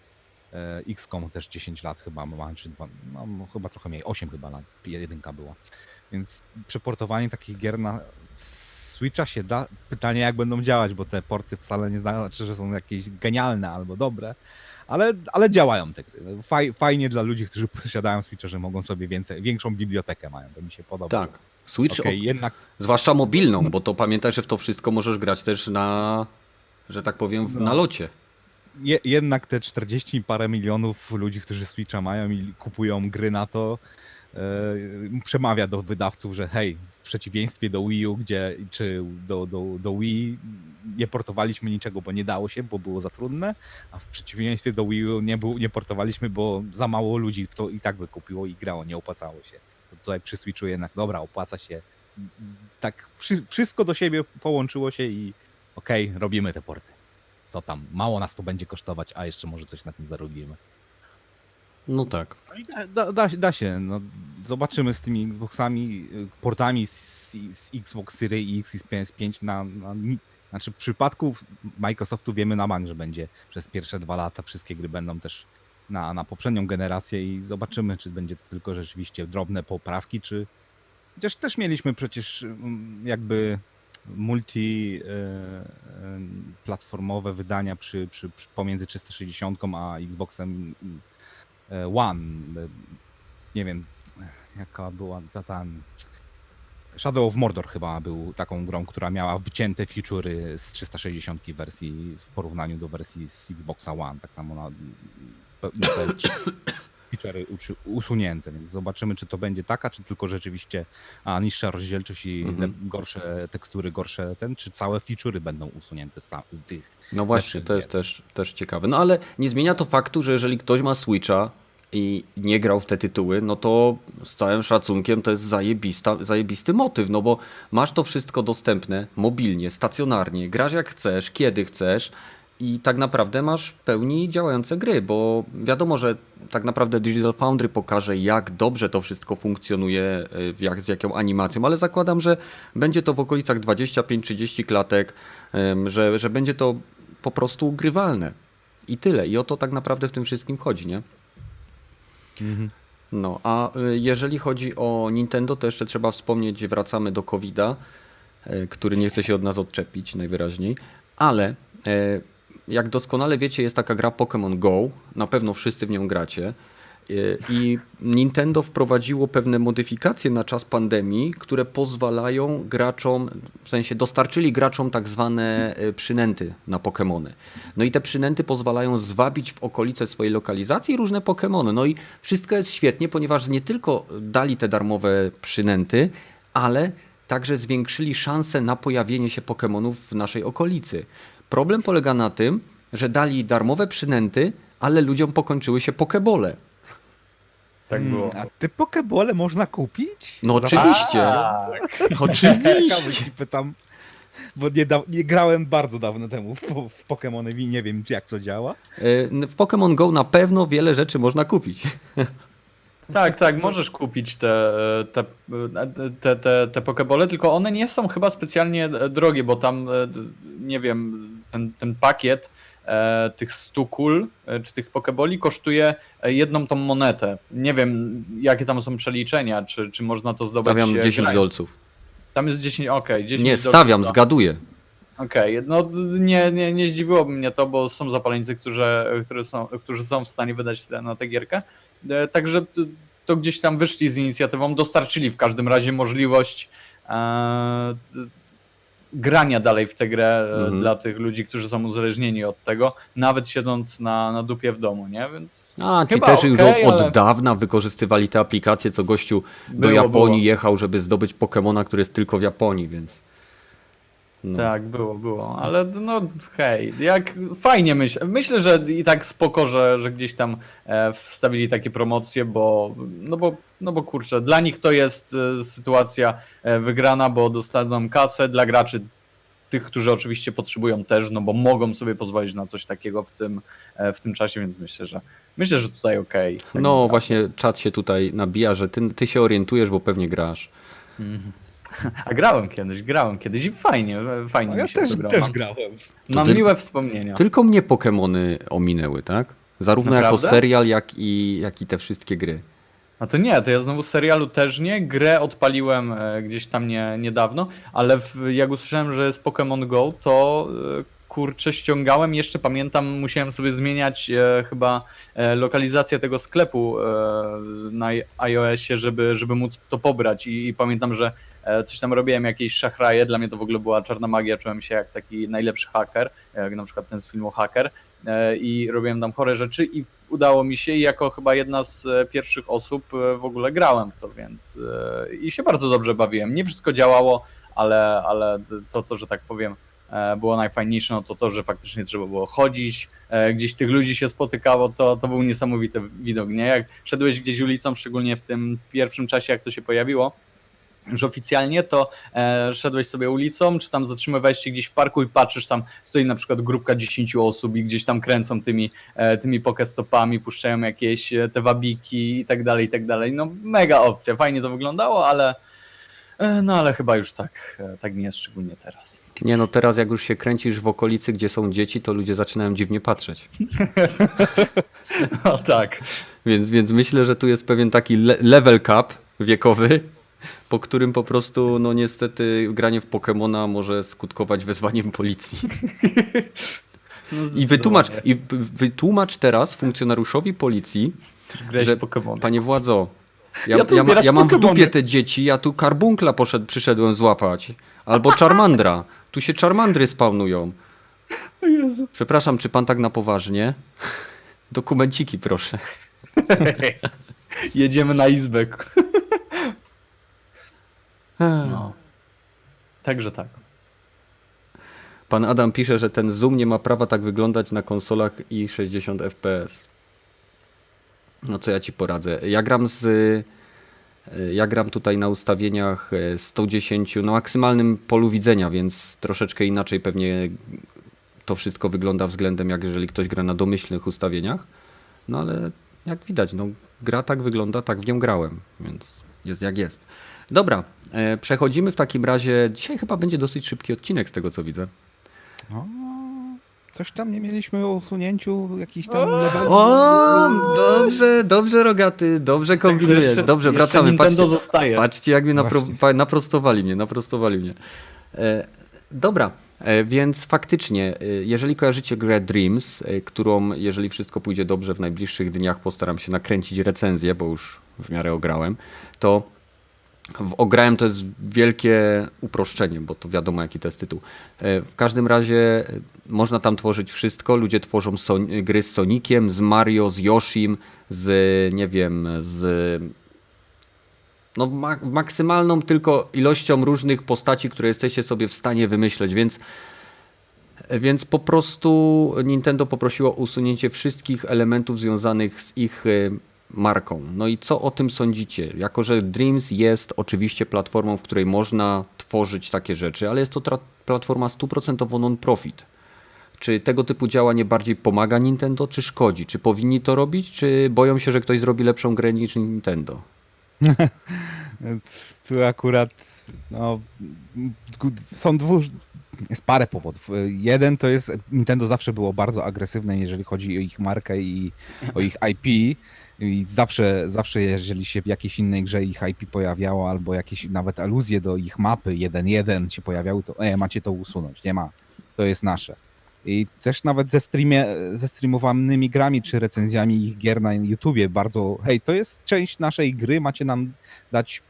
e, XCOM też 10 lat chyba ma, czy dwa, no, chyba trochę mniej, 8 chyba lat, jedynka była. Więc przeportowanie takich gier na Switcha się da. Pytanie jak będą działać, bo te porty wcale nie znaczy, że są jakieś genialne albo dobre, ale, ale działają te gry. Faj, fajnie dla ludzi, którzy posiadają Switcha, że mogą sobie więcej, większą bibliotekę mają, to mi się podoba. Tak. Switch, Okej, jednak zwłaszcza mobilną, bo to pamiętaj, że w to wszystko możesz grać też na, że tak powiem, w No. nalocie. je, jednak te 40 i parę milionów ludzi, którzy Switcha mają i kupują gry na to, przemawia do wydawców, że hej, w przeciwieństwie do Wii U, gdzie, czy do, do, do Wii nie portowaliśmy niczego, bo nie dało się, bo było za trudne, a w przeciwieństwie do Wii U nie, był, nie portowaliśmy, bo za mało ludzi to i tak by kupiło i grało, nie opłacało się. Tutaj przy Switchu jednak, dobra, opłaca się. Tak, wszy- wszystko do siebie połączyło się i okej, robimy te porty co tam, mało nas to będzie kosztować, a jeszcze może coś na tym zarobimy. No tak. No da, da, da, się- no, zobaczymy z tymi Xboxami, y, portami z, z Xbox Series X i z PS5 na, na znaczy w przypadku Microsoftu wiemy na bank, że będzie przez pierwsze dwa lata wszystkie gry będą też na, na poprzednią generację i zobaczymy, czy będzie to tylko rzeczywiście drobne poprawki, czy chociaż też mieliśmy przecież mm, jakby multi e, e, platformowe wydania przy, przy, przy pomiędzy 360 a Xboxem e, One. E, Nie wiem, jaka była ta, ta Shadow of Mordor chyba był taką grą, która miała wycięte feature'y z 360 wersji w porównaniu do wersji z Xboxa One, tak samo na, na PS3. Feature'y uczy- usunięte, więc zobaczymy, czy to będzie taka, czy tylko rzeczywiście a, niższa rozdzielczość i Mhm. gorsze tekstury, gorsze ten, czy całe feature'y będą usunięte z, z tych. No właśnie, to jest też, też ciekawe. No ale nie zmienia to faktu, że jeżeli ktoś ma Switcha i nie grał w te tytuły, no to z całym szacunkiem to jest zajebista, zajebisty motyw, no bo masz to wszystko dostępne mobilnie, stacjonarnie, grasz jak chcesz, kiedy chcesz i tak naprawdę masz w pełni działające gry, bo wiadomo, że tak naprawdę Digital Foundry pokaże, jak dobrze to wszystko funkcjonuje, y, jak, z jaką animacją, ale zakładam, że będzie to w okolicach 25-30 klatek, że, że będzie to po prostu grywalne. I tyle. I o to tak naprawdę w tym wszystkim chodzi, nie? No, a y, jeżeli chodzi o Nintendo, to jeszcze trzeba wspomnieć, wracamy do COVID-a, y, który nie chce się od nas odczepić najwyraźniej, ale jak doskonale wiecie, jest taka gra Pokémon Go, na pewno wszyscy w nią gracie. Y, I Nintendo wprowadziło pewne modyfikacje na czas pandemii, które pozwalają graczom, w sensie dostarczyli graczom tak zwane y, przynęty na Pokémony. No i te przynęty pozwalają zwabić w okolice swojej lokalizacji różne Pokémony. No i wszystko jest świetnie, ponieważ nie tylko dali te darmowe przynęty, ale także zwiększyli szanse na pojawienie się Pokémonów w naszej okolicy. Problem polega na tym, że dali darmowe przynęty, ale ludziom pokończyły się pokebole. Tak było. Mm, A te pokebole można kupić? No oczywiście. Tak. Oczywiście. Pytam, bo nie, da, nie grałem bardzo dawno temu w, w Pokemony i nie wiem jak to działa. Y, W Pokémon Go na pewno wiele rzeczy można kupić. Tak, tak, możesz kupić te, te, te, te, te pokebole, tylko one nie są chyba specjalnie drogie, bo tam, e, nie wiem, ten, ten pakiet e, tych 100 kul, e, czy tych pokeboli kosztuje e, jedną tą monetę. Nie wiem, jakie tam są przeliczenia, czy, czy można to zdobyć. Stawiam e, 10 grając. dolców. Tam jest 10, okej, 10 Nie, stawiam, no. zgaduję. Okej, no d- nie, nie, nie zdziwiłoby mnie to, bo są zapaleńcy, którzy, którzy, są, którzy są w stanie wydać tyle na tę gierkę. E, Także to gdzieś tam wyszli z inicjatywą, dostarczyli w każdym razie możliwość e, grania dalej w tę grę e, Mhm. dla tych ludzi, którzy są uzależnieni od tego, nawet siedząc na, na dupie w domu, nie? Więc A, ci też już okej, od, od ale- dawna wykorzystywali te aplikacje, co gościu do Było, Japonii było. jechał, żeby zdobyć Pokemona, który jest tylko w Japonii, więc... No. Tak, było, było, ale no hej, jak fajnie myślę. Myślę, że i tak spoko, że, że gdzieś tam e, wstawili takie promocje, bo no bo, no bo kurczę, dla nich to jest e, sytuacja e, wygrana, bo dostaną kasę, dla graczy tych, którzy oczywiście potrzebują też, no bo mogą sobie pozwolić na coś takiego w tym, w tym czasie, więc myślę, że myślę, że tutaj okej. tak No naprawdę. właśnie czat się tutaj nabija, że ty, ty się orientujesz, bo pewnie grasz. Mhm. A grałem kiedyś, grałem kiedyś i fajnie, fajnie No, mi ja się też, to też Mam- grałem. Mam ty- miłe wspomnienia. Tylko mnie Pokemony ominęły, tak? Zarówno jako Naprawdę? serial, jak i, jak i te wszystkie gry. A to nie, to ja znowu serialu też nie. Grę odpaliłem e, gdzieś tam nie, niedawno, ale w, jak usłyszałem, że jest Pokémon Go, to e, kurczę ściągałem. Jeszcze pamiętam, musiałem sobie zmieniać e, chyba e, lokalizację tego sklepu e, na iOSie, żeby, żeby móc to pobrać. I, I pamiętam, że e, coś tam robiłem, jakieś szachraje. Dla mnie to w ogóle była czarna magia. Czułem się jak taki najlepszy haker, jak na przykład ten z filmu Hacker. E, i robiłem tam chore rzeczy i w- udało mi się i jako chyba jedna z e, pierwszych osób e, w ogóle grałem w to, więc e, i się bardzo dobrze bawiłem. Nie wszystko działało, ale, ale to, co, że tak powiem, było najfajniejsze, no to to, że faktycznie trzeba było chodzić, e, gdzieś tych ludzi się spotykało, to, to był niesamowity widok, nie? Jak szedłeś gdzieś ulicą, szczególnie w tym pierwszym czasie, jak to się pojawiło, już oficjalnie, to e, szedłeś sobie ulicą, czy tam zatrzymywałeś się gdzieś w parku i patrzysz, tam stoi na przykład grupka 10 osób i gdzieś tam kręcą tymi, e, tymi pokestopami, puszczają jakieś e, te wabiki i tak dalej, i tak dalej. No mega opcja, fajnie to wyglądało, ale e, no ale chyba już tak, e, tak nie jest szczególnie teraz. Nie no, teraz jak już się kręcisz w okolicy, gdzie są dzieci, to ludzie zaczynają dziwnie patrzeć. O tak. Więc, więc myślę, że tu jest pewien taki le level cap wiekowy, po którym po prostu, no niestety, granie w Pokemona może skutkować wezwaniem policji. No, I wytłumacz, i wytłumacz teraz funkcjonariuszowi policji, Grałeś że- w Pokémon. panie władzo, ja, Ja ja, ja mam w Pokemony. dupie te dzieci, ja tu karbunkla poszedł, przyszedłem złapać. Albo Charmandra. Tu się Charmandry spawnują. O Jezu. Przepraszam, czy pan tak na poważnie? Dokumenciki proszę. Jedziemy na izbek. No. Także tak. Pan Adam pisze, że ten zoom nie ma prawa tak wyglądać na konsolach i 60 fps. No co ja ci poradzę? Ja gram z. y, Ja gram tutaj na ustawieniach y, 110, no maksymalnym polu widzenia, więc troszeczkę inaczej pewnie to wszystko wygląda względem jak jeżeli ktoś gra na domyślnych ustawieniach. No ale jak widać, no gra tak wygląda, tak w nią grałem, więc jest jak jest. Dobra, e, przechodzimy w takim razie. Dzisiaj chyba będzie dosyć szybki odcinek z tego co widzę. Coś tam nie mieliśmy o usunięciu jakichś tam leveli. O, dobrze, dobrze rogaty, dobrze kombinujesz. Jeszcze- Dobrze, jeszcze wracamy. Nintendo Patrzcie, zostaje. patrzcie jak mnie napro, naprostowali mnie, naprostowali mnie. E, dobra, e, więc faktycznie, e, jeżeli kojarzycie grę Dreams, e, którą jeżeli wszystko pójdzie dobrze w najbliższych dniach postaram się nakręcić recenzję, bo już w miarę ograłem, to ograłem to jest wielkie uproszczenie, bo to wiadomo jaki to jest tytuł. E, W każdym razie e, można tam tworzyć wszystko. Ludzie tworzą son- gry z Soniciem, z Mario, z Yoshim, z nie wiem, z no, ma- maksymalną tylko ilością różnych postaci, które jesteście sobie w stanie wymyśleć, więc więc po prostu Nintendo poprosiło o usunięcie wszystkich elementów związanych z ich e, marką. No i co o tym sądzicie? Jako, że Dreams jest oczywiście platformą, w której można tworzyć takie rzeczy, ale jest to platforma stuprocentowo non-profit. Czy tego typu działanie bardziej pomaga Nintendo, czy szkodzi? Czy powinni to robić, czy boją się, że ktoś zrobi lepszą grę niż Nintendo? Tu akurat no, są dwóch, jest parę powodów. Jeden to jest, Nintendo zawsze było bardzo agresywne, jeżeli chodzi o ich markę i o ich IP. I zawsze, zawsze jeżeli się w jakiejś innej grze ich IP pojawiało, albo jakieś nawet aluzje do ich mapy 1.1 się pojawiały, to e, macie to usunąć, nie ma, to jest nasze. I też nawet ze, streamie, ze streamowanymi grami czy recenzjami ich gier na YouTubie bardzo, hej, to jest część naszej gry, macie nam dać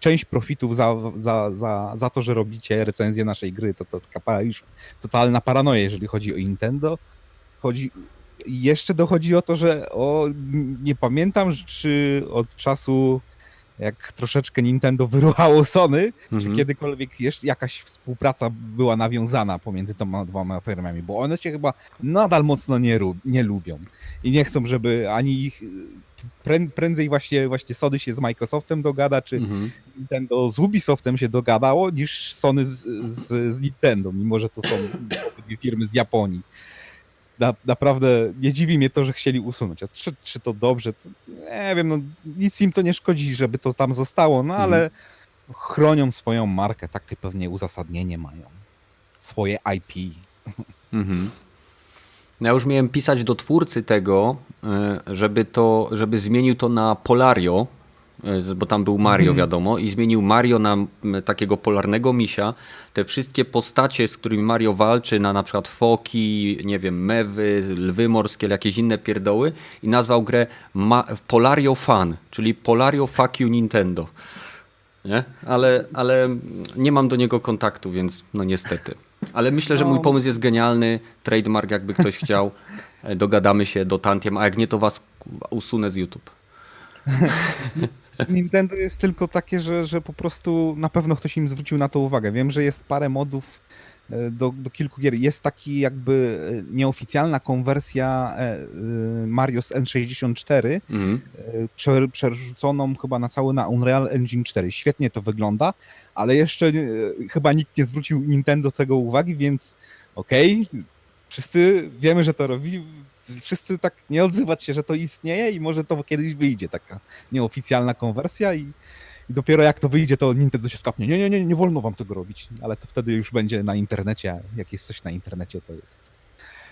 część profitów za, za, za, za to, że robicie recenzję naszej gry. To, to taka już totalna paranoja, jeżeli chodzi o Nintendo. Chodzi, jeszcze dochodzi o to, że o, nie pamiętam, czy od czasu jak troszeczkę Nintendo wyruchało Sony, czy Mhm. kiedykolwiek jeszcze jakaś współpraca była nawiązana pomiędzy tymi dwoma firmami, bo one się chyba nadal mocno nie, nie lubią i nie chcą, żeby ani ich prę- prędzej właśnie, właśnie Sony się z Microsoftem dogada, czy Mhm. Nintendo z Ubisoftem się dogadało, niż Sony z, z, z Nintendo, mimo że to są firmy z Japonii. Na, naprawdę nie dziwi mnie to, że chcieli usunąć. A czy, czy to dobrze? To nie wiem, no, nic im to nie szkodzi, żeby to tam zostało, no ale chronią swoją markę, takie pewnie uzasadnienie mają. Swoje IP. Mhm. Ja już miałem pisać do twórcy tego, e, żeby to, żeby zmienił to na Polario, bo tam był Mario, wiadomo, i zmienił Mario na takiego polarnego misia. Te wszystkie postacie, z którymi Mario walczy, na na przykład foki, nie wiem, mewy, lwy morskie, jakieś inne pierdoły, i nazwał grę Ma Polario Fan, czyli Polario Fuck You Nintendo. Nie? Ale, ale nie mam do niego kontaktu, więc no niestety. Ale myślę, że mój No. pomysł jest genialny. Trademark, jakby ktoś chciał. E, Dogadamy się do tantiem, a jak nie, to was usunę z YouTube. Nintendo jest tylko takie, że, że po prostu na pewno ktoś im zwrócił na to uwagę. Wiem, że jest parę modów e, do, do kilku gier. Jest taki jakby e, nieoficjalna konwersja Mario z N64, Mhm. prze- przerzuconą chyba na cały na Unreal Engine 4. Świetnie to wygląda, ale jeszcze e, chyba nikt nie zwrócił Nintendo tego uwagi, więc okej, wszyscy wiemy, że to robi. Wszyscy tak nie odzywać się, że to istnieje i może to kiedyś wyjdzie taka nieoficjalna konwersja i, i dopiero jak to wyjdzie, to Nintendo się skapnie. Nie, nie, nie, nie wolno wam tego robić, ale to wtedy już będzie na internecie, jak jest coś na internecie, to jest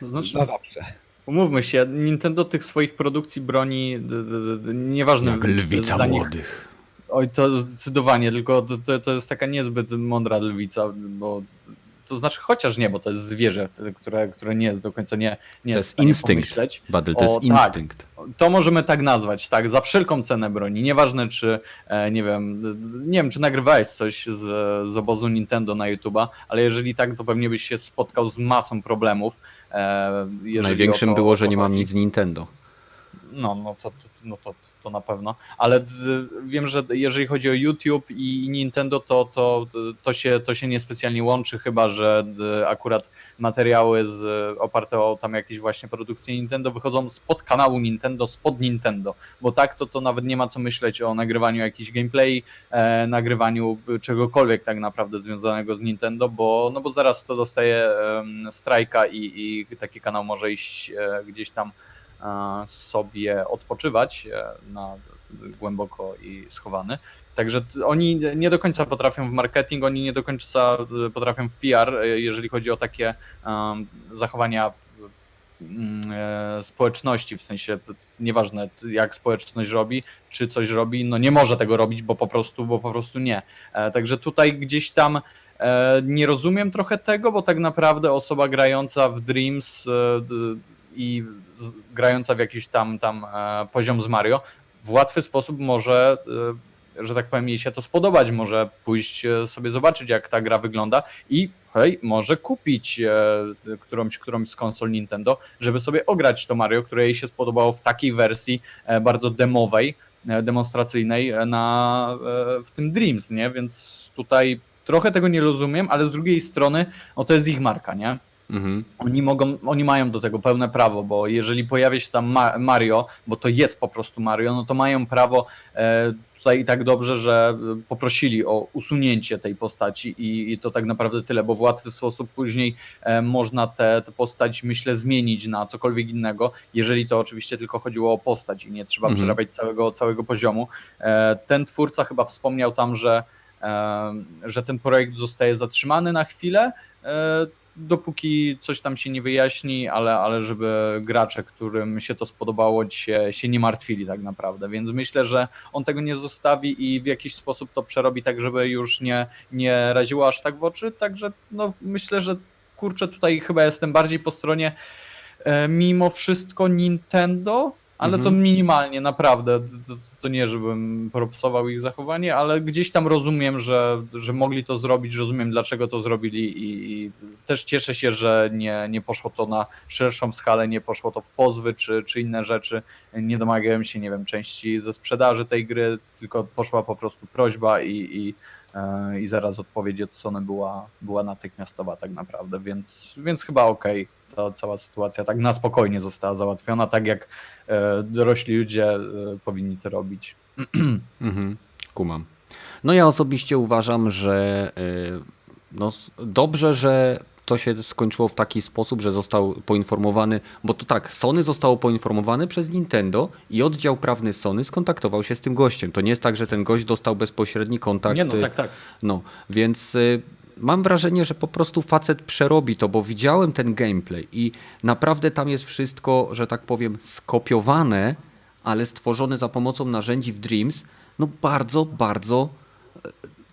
Znaczy, na zawsze. umówmy się, Nintendo tych swoich produkcji broni, d, d, d, nieważne Jak lwica dla nich- młodych. Oj, to zdecydowanie, tylko to, to, to jest taka niezbyt mądra lwica, bo to znaczy chociaż nie, bo to jest zwierzę, które, które nie jest do końca nie, nie To jest instynkt. Badel, to O, jest tak. instynkt. To możemy tak nazwać, tak, za wszelką cenę broni. Nieważne, czy, e, nie wiem, nie wiem, czy nagrywałeś coś z, z obozu Nintendo na YouTube'a, ale jeżeli tak, to pewnie byś się spotkał z masą problemów. e, Największym to- było, że nie mam nic z Nintendo. No, no to, to, no to, to na pewno. Ale wiem, że jeżeli chodzi o YouTube i Nintendo, to, to, to, się, to się niespecjalnie łączy, chyba że akurat materiały z, oparte o tam jakieś właśnie produkcje Nintendo wychodzą spod kanału Nintendo, spod Nintendo. Bo tak to, to nawet nie ma co myśleć o nagrywaniu jakichś gameplay, e, nagrywaniu czegokolwiek tak naprawdę związanego z Nintendo, bo, no bo zaraz to dostaje em, strajka i, i taki kanał może iść e, gdzieś tam e, sobie odpoczywać e, na głęboko i schowany. Także oni nie do końca potrafią w marketing, oni nie do końca e, potrafią w PR, e, jeżeli chodzi o takie zachowania e, społeczności, w sensie nieważne jak społeczność robi, czy coś robi, no nie może tego robić, bo po prostu, bo po prostu nie. E, Także tutaj gdzieś tam e, nie rozumiem trochę tego, bo tak naprawdę osoba grająca w Dreams e, i grająca w jakiś tam, tam e, poziom z Mario w łatwy sposób może, e, że tak powiem, jej się to spodobać, może pójść e, sobie zobaczyć, jak ta gra wygląda i hej, może kupić którąś, którąś z konsol Nintendo, żeby sobie ograć to Mario, które jej się spodobało w takiej wersji bardzo demowej, demonstracyjnej na, w tym Dreams, nie? Więc tutaj trochę tego nie rozumiem, ale z drugiej strony, o to jest ich marka, nie? Mhm. Oni mogą, oni mają do tego pełne prawo, bo jeżeli pojawia się tam Ma- Mario, bo to jest po prostu Mario, no to mają prawo e, tutaj tak dobrze, że poprosili o usunięcie tej postaci i, i to tak naprawdę tyle, bo w łatwy sposób później e, można tę postać, myślę, zmienić na cokolwiek innego, jeżeli to oczywiście tylko chodziło o postać i nie trzeba Mhm. przerabiać całego, całego poziomu. E, ten twórca chyba wspomniał tam, że, że ten projekt zostaje zatrzymany na chwilę, dopóki coś tam się nie wyjaśni, ale, ale żeby gracze, którym się to spodobało, się, się nie martwili tak naprawdę. Więc myślę, że on tego nie zostawi i w jakiś sposób to przerobi tak, żeby już nie, nie raziło aż tak w oczy. Także no, myślę, że kurczę, tutaj chyba jestem bardziej po stronie e, mimo wszystko Nintendo, ale Mhm. to minimalnie, naprawdę. To, to, to nie, żebym propsował ich zachowanie, ale gdzieś tam rozumiem, że, że mogli to zrobić, rozumiem dlaczego to zrobili i, i też cieszę się, że nie, nie poszło to na szerszą skalę, nie poszło to w pozwy czy, czy inne rzeczy. Nie domagałem się, nie wiem, części ze sprzedaży tej gry, tylko poszła po prostu prośba i, i, e, i zaraz odpowiedź od Sony była, była natychmiastowa tak naprawdę, więc, więc chyba okej. Ta cała sytuacja tak na spokojnie została załatwiona, tak jak e, dorośli ludzie e, powinni to robić. Mhm. Kumam. No ja osobiście uważam, że y, no, dobrze, że to się skończyło w taki sposób, że został poinformowany, bo to tak, Sony zostało poinformowane przez Nintendo i oddział prawny Sony skontaktował się z tym gościem. To nie jest tak, że ten gość dostał bezpośredni kontakt. Nie no, y, tak, tak. No, więc y, mam wrażenie, że po prostu facet przerobi to, bo widziałem ten gameplay i naprawdę tam jest wszystko, że tak powiem, skopiowane, ale stworzone za pomocą narzędzi w Dreams, no bardzo, bardzo e,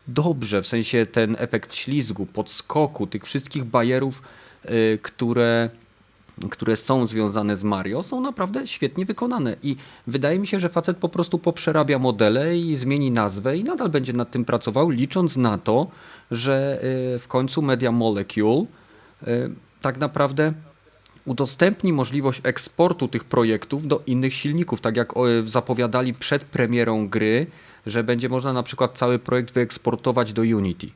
dobrze, w sensie ten efekt ślizgu, podskoku, tych wszystkich bajerów, y, które które są związane z Mario, są naprawdę świetnie wykonane. I wydaje mi się, że facet po prostu poprzerabia modele i zmieni nazwę i nadal będzie nad tym pracował, licząc na to, że y, w końcu Media Molecule y, tak naprawdę udostępni możliwość eksportu tych projektów do innych silników, tak jak zapowiadali przed premierą gry, że będzie można na przykład cały projekt wyeksportować do Unity.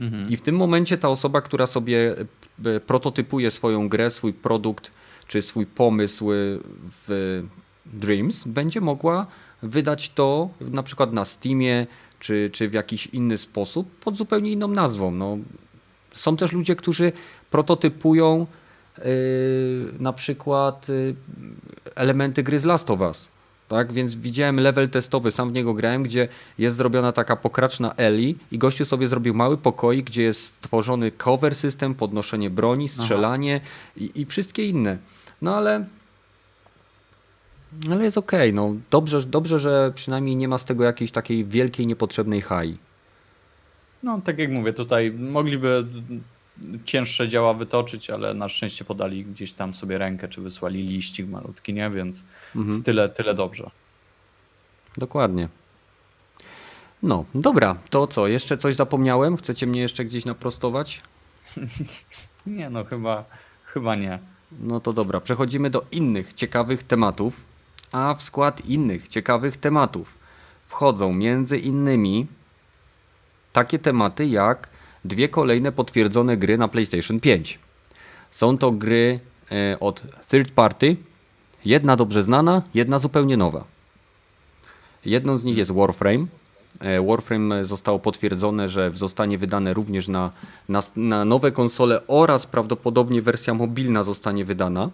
Mhm. I w tym momencie ta osoba, która sobie e, prototypuje swoją grę, swój produkt czy swój pomysł w Dreams, będzie mogła wydać to na przykład na Steamie czy, czy w jakiś inny sposób pod zupełnie inną nazwą. No, są też ludzie, którzy prototypują yy, na przykład yy, elementy gry z Last of Us. Tak, więc widziałem level testowy, sam w niego grałem, gdzie jest zrobiona taka pokraczna Eli i gościu sobie zrobił mały pokoik, gdzie jest stworzony cover system, podnoszenie broni, strzelanie i, i wszystkie inne. No ale ale jest okej, no dobrze, dobrze, że przynajmniej nie ma z tego jakiejś takiej wielkiej, niepotrzebnej haj. No, tak jak mówię, tutaj mogliby cięższe działa wytoczyć, ale na szczęście podali gdzieś tam sobie rękę, czy wysłali liścik malutki, nie? Więc Mhm. tyle, tyle dobrze. Dokładnie. No, dobra, to co? Jeszcze coś zapomniałem? Chcecie mnie jeszcze gdzieś naprostować? Nie no, chyba, chyba nie. No to dobra, przechodzimy do innych ciekawych tematów. A w skład innych ciekawych tematów wchodzą między innymi takie tematy jak dwie kolejne potwierdzone gry na PlayStation 5. Są to gry e, od third party, jedna dobrze znana, jedna zupełnie nowa. Jedną z nich jest Warframe. E, Warframe zostało potwierdzone, że zostanie wydane również na, na, na nowe konsole oraz prawdopodobnie wersja mobilna zostanie wydana.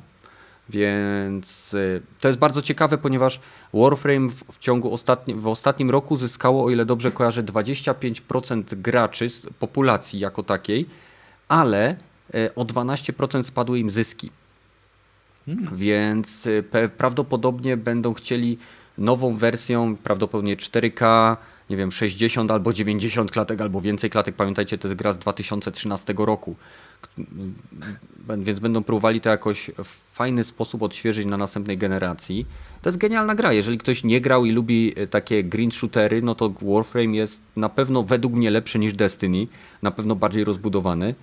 Więc e, to jest bardzo ciekawe, ponieważ Warframe w, ciągu ostatni, w ostatnim roku zyskało, o ile dobrze kojarzę, 25% graczy z populacji jako takiej, ale e, o 12% spadły im zyski. Więc y, prawdopodobnie będą chcieli nową wersją, prawdopodobnie 4K, nie wiem, 60 albo 90 klatek, albo więcej klatek. Pamiętajcie, to jest gra z 2013 roku. K- m, Więc będą próbowali to jakoś w fajny sposób odświeżyć na następnej generacji. To jest genialna gra. Jeżeli ktoś nie grał i lubi y, takie green shootery, no to Warframe jest na pewno według mnie lepszy niż Destiny. Na pewno bardziej rozbudowany.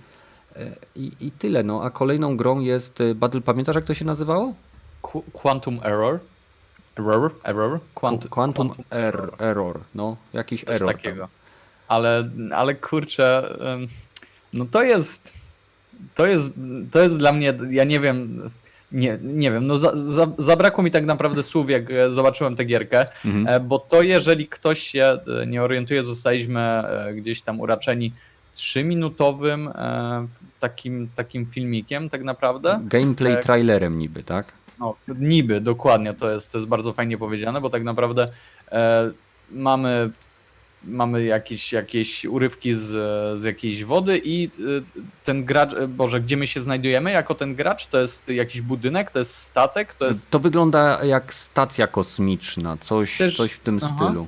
E, I, I tyle, no. A kolejną grą jest y, Battle, pamiętasz jak to się nazywało? Qu- Quantum Error. Error? Error? Quant- Quantum, er, Error, no, jakiś Coś error. takiego. Ale, ale kurczę, no to jest, to jest, to jest dla mnie, ja nie wiem, nie, nie wiem, no za, za, zabrakło mi tak naprawdę słów, jak e, zobaczyłem tę gierkę, Mhm. e, bo to jeżeli ktoś się e, nie orientuje, zostaliśmy gdzieś tam uraczeni trzyminutowym takim, takim filmikiem tak naprawdę. Gameplay trailerem niby, tak? No, niby, dokładnie, to jest, to jest bardzo fajnie powiedziane, bo tak naprawdę mamy, mamy jakieś, jakieś urywki z, z jakiejś wody i e, ten gracz, Boże, gdzie my się znajdujemy jako ten gracz, to jest jakiś budynek, to jest statek, to jest... To wygląda jak stacja kosmiczna, coś, Też- coś w tym aha. stylu.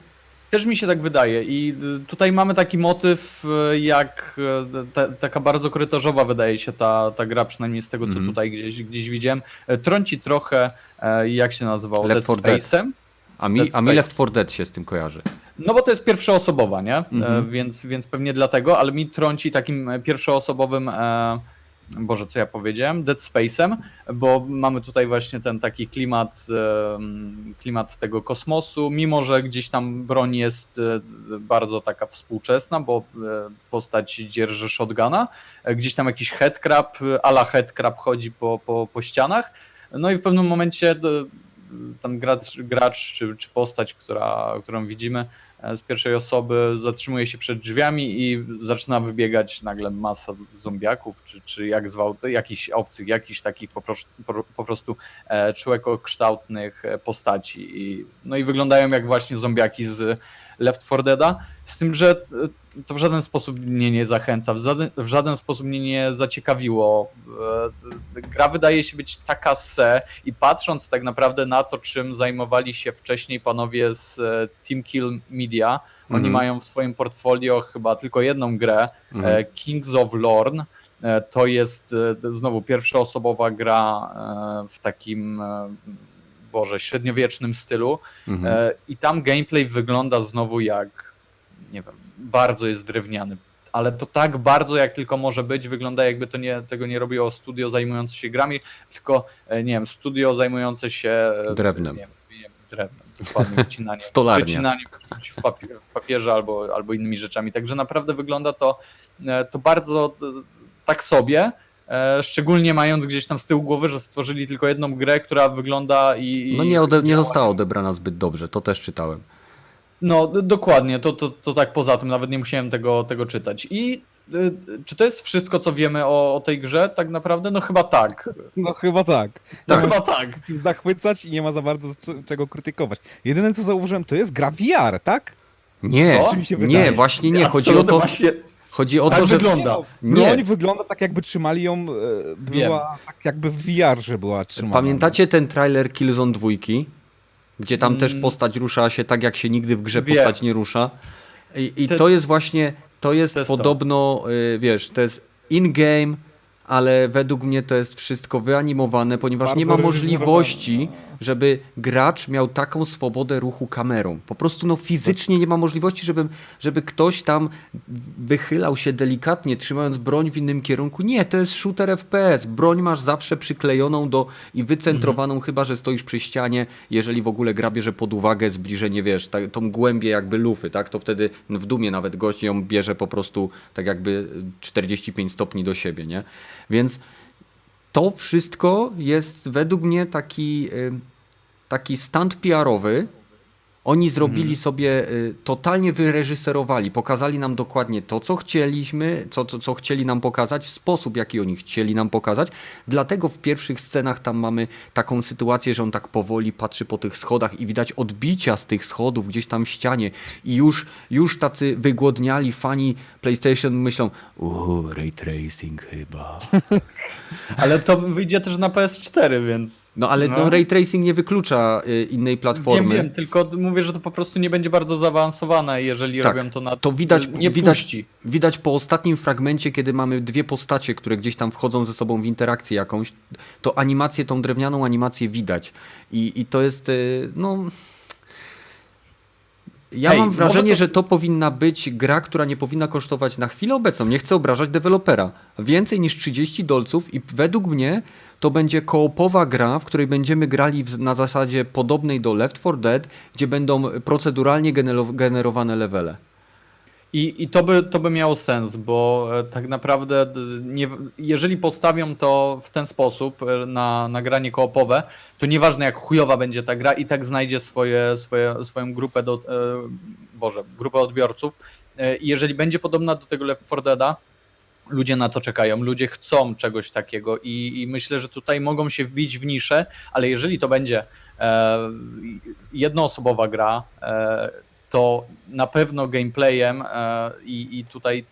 Też mi się tak wydaje i y, tutaj mamy taki motyw y, jak y, ta, taka bardzo korytarzowa wydaje się ta, ta gra, przynajmniej z tego co Mhm. tutaj gdzieś, gdzieś widziałem. E, Trąci trochę, e, jak się nazywało, Left Dead 4 Dead. Space'em. A mi, Dead a mi. Left 4 Dead się z tym kojarzy. No bo to jest pierwszoosobowa, nie? E, Mhm. więc, więc pewnie dlatego, ale mi trąci takim e, pierwszoosobowym, e, Boże, co ja powiedziałem, Dead Space'em, bo mamy tutaj właśnie ten taki klimat, e, klimat tego kosmosu, mimo że gdzieś tam broń jest e, bardzo taka współczesna, bo e, postać dzierży shotguna, e, gdzieś tam jakiś headcrab, e, ala headcrab chodzi po, po, po ścianach, no i w pewnym momencie ten gracz, gracz czy, czy postać, która, którą widzimy e, z pierwszej osoby, zatrzymuje się przed drzwiami i zaczyna wybiegać nagle masa zombiaków, czy, czy jak zwał, jakichś obcych, jakichś takich po prostu, po, prostu e, e, postaci. I, no i wyglądają jak właśnie zombiaki z Left 4 Deada, z tym, że e, to w żaden sposób mnie nie zachęca, w żaden, w żaden sposób mnie nie zaciekawiło. E, Gra wydaje się być taka se i patrząc tak naprawdę na to, czym zajmowali się wcześniej panowie z e, Team Kill Media, oni Mhm. mają w swoim portfolio chyba tylko jedną grę, Mhm. Kings of Lorn. To jest znowu pierwszoosobowa gra w takim, Boże, średniowiecznym stylu. Mhm. E, I tam gameplay wygląda znowu jak, nie wiem, bardzo jest drewniany. Ale to tak bardzo, jak tylko może być, wygląda jakby to nie, tego nie robiło studio zajmujące się grami, tylko, e, nie wiem, studio zajmujące się... e, Drewnem. Nie, wiem, nie wiem, drewnem, dokładnie, wycinaniem. W, papier, w papierze albo, albo innymi rzeczami. Także naprawdę wygląda to, to bardzo tak sobie, szczególnie mając gdzieś tam z tyłu głowy, że stworzyli tylko jedną grę, która wygląda i... No nie, ode, nie została odebrana zbyt dobrze, to też czytałem. No, dokładnie, to, to, to tak poza tym, nawet nie musiałem tego, tego czytać. I y, czy to jest wszystko, co wiemy o, o tej grze, tak naprawdę? No chyba tak. No chyba tak. No ma chyba tak. zachwycać i nie ma za bardzo czego krytykować. Jedyne co zauważyłem, to jest gra VR, tak? Nie, nie, właśnie nie. Chodzi o to, Właśnie, chodzi o tak to że wygląda. Nie. Broń wygląda tak jakby trzymali ją, e, była tak jakby w VR, że była trzymana. Pamiętacie ten trailer Killzone 2? Gdzie tam też Mm. postać rusza się tak, jak się nigdy w grze Wiem. postać nie rusza. I, i Te- to jest właśnie, to jest To jest to. podobno, y, wiesz, to jest in-game, ale według mnie to jest wszystko wyanimowane, ponieważ nie ma możliwości żeby gracz miał taką swobodę ruchu kamerą. Po prostu no fizycznie nie ma możliwości, żeby, żeby ktoś tam wychylał się delikatnie, trzymając broń w innym kierunku. Nie, to jest shooter FPS. Broń masz zawsze przyklejoną do i wycentrowaną, chyba że stoisz przy ścianie, jeżeli w ogóle gra bierze pod uwagę zbliżenie, wiesz, ta, tą głębię jakby lufy, tak? To wtedy w dumie nawet gość ją bierze po prostu tak jakby 45 stopni do siebie, nie? Więc to wszystko jest według mnie taki, y, taki stand PR-owy. Oni zrobili sobie, y, totalnie wyreżyserowali, pokazali nam dokładnie to, co chcieliśmy, co, co, co chcieli nam pokazać, w sposób, jaki oni chcieli nam pokazać. Dlatego w pierwszych scenach tam mamy taką sytuację, że on tak powoli patrzy po tych schodach i widać odbicia z tych schodów gdzieś tam w ścianie i już, już tacy wygłodniali fani PlayStation myślą, uuu, ray tracing chyba. Ale to wyjdzie też na PS4, więc. No ale No. no. ray tracing nie wyklucza y, innej platformy. Wiem, wiem, tylko mówię, że to po prostu nie będzie bardzo zaawansowane, jeżeli Tak, robią to na. to widać- Nie widać- puści. Widać po ostatnim fragmencie, kiedy mamy dwie postacie, które gdzieś tam wchodzą ze sobą w interakcję jakąś, to animację, tą drewnianą animację widać. I, i to jest, y, no... Ja mam wrażenie, to- że to powinna być gra, która nie powinna kosztować na chwilę obecną, nie chcę obrażać dewelopera, więcej niż 30 dolców i według mnie to będzie koopowa gra, w której będziemy grali na zasadzie podobnej do Left 4 Dead, gdzie będą proceduralnie genero- generowane levele. I, I to, by, to by miało sens, bo e, tak naprawdę nie, jeżeli postawią to w ten sposób e, na, na granie koopowe, to nieważne jak chujowa będzie ta gra i tak znajdzie swoje, swoje, swoją grupę do, e, Boże, grupę odbiorców. E, jeżeli będzie podobna do tego Left 4 Deada, ludzie na to czekają, ludzie chcą czegoś takiego i, i myślę, że tutaj mogą się wbić w niszę, ale jeżeli to będzie e, jednoosobowa gra, e, to na pewno gameplayem e, i, i tutaj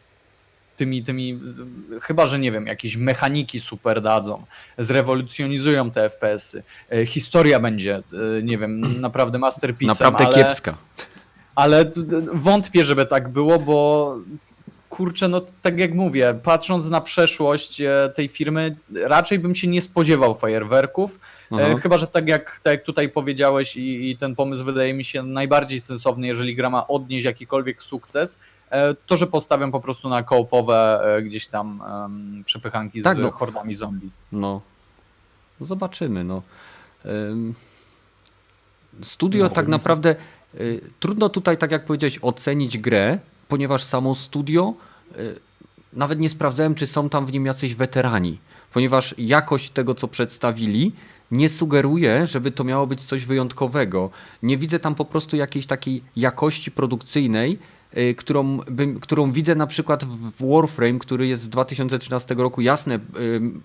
tymi, tymi, chyba że nie wiem, jakieś mechaniki super dadzą, zrewolucjonizują te FPS-y. E, historia będzie, e, nie wiem, naprawdę masterpiece'em, Naprawdę ale, kiepska. ale wątpię, żeby tak było, bo kurczę, no tak jak mówię, patrząc na przeszłość e, tej firmy, raczej bym się nie spodziewał fajerwerków, Aha. E, Chyba, że tak jak, tak jak tutaj powiedziałeś i, i ten pomysł wydaje mi się najbardziej sensowny, jeżeli gra ma odnieść jakikolwiek sukces, e, to, że postawiam po prostu na koopowe e, gdzieś tam um, przepychanki Tak, z no. hordami zombie. No. No Zobaczymy, no. Studio No, tak bo- naprawdę trudno tutaj, tak jak powiedziałeś, ocenić grę, ponieważ samo studio nawet nie sprawdzałem, czy są tam w nim jacyś weterani, ponieważ jakość tego, co przedstawili, nie sugeruje, żeby to miało być coś wyjątkowego. Nie widzę tam po prostu jakiejś takiej jakości produkcyjnej, y, którą, którą widzę na przykład w Warframe, który jest z 2013 roku, jasne, y,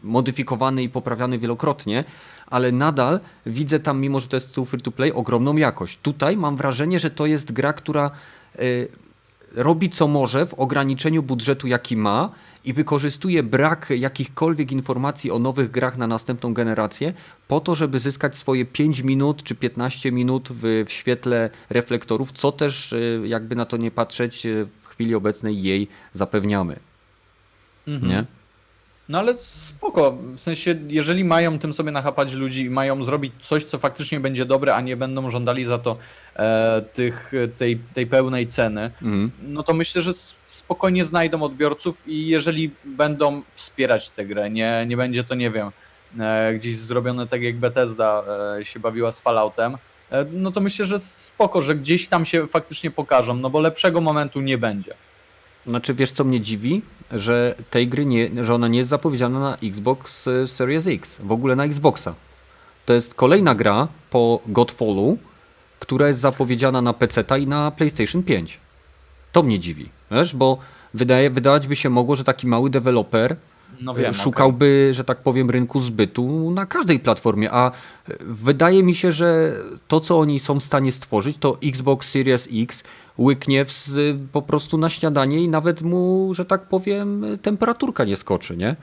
modyfikowany i poprawiany wielokrotnie, ale nadal widzę tam, mimo że to jest free to play, ogromną jakość. Tutaj mam wrażenie, że to jest gra, która y, robi co może w ograniczeniu budżetu, jaki ma i wykorzystuje brak jakichkolwiek informacji o nowych grach na następną generację po to, żeby zyskać swoje 5 minut czy 15 minut w, w świetle reflektorów, co też y, jakby na to nie patrzeć y, w chwili obecnej jej zapewniamy. Mhm. Nie? No ale spoko, w sensie jeżeli mają tym sobie nachapać ludzi i mają zrobić coś, co faktycznie będzie dobre, a nie będą żądali za to e, tych, tej, tej pełnej ceny, Mhm. no to myślę, że spokojnie znajdą odbiorców i jeżeli będą wspierać tę grę, nie, nie będzie to, nie wiem, e, gdzieś zrobione tak jak Bethesda e, się bawiła z Falloutem, e, no to myślę, że spoko, że gdzieś tam się faktycznie pokażą, no bo lepszego momentu nie będzie. Znaczy, wiesz co mnie dziwi? Że tej gry nie, że ona nie jest zapowiedziana na Xbox y, Series X, w ogóle na Xboxa. To jest kolejna gra po Godfallu, która jest zapowiedziana na PC i na PlayStation 5. To mnie dziwi, wiesz, bo wydaje, wydawać by się mogło, że taki mały deweloper No wiem, e, szukałby, że tak powiem, rynku zbytu na każdej platformie, a e, wydaje mi się, że to, co oni są w stanie stworzyć, to Xbox Series X łyknie w, po prostu na śniadanie i nawet mu, że tak powiem, temperaturka nie skoczy, nie?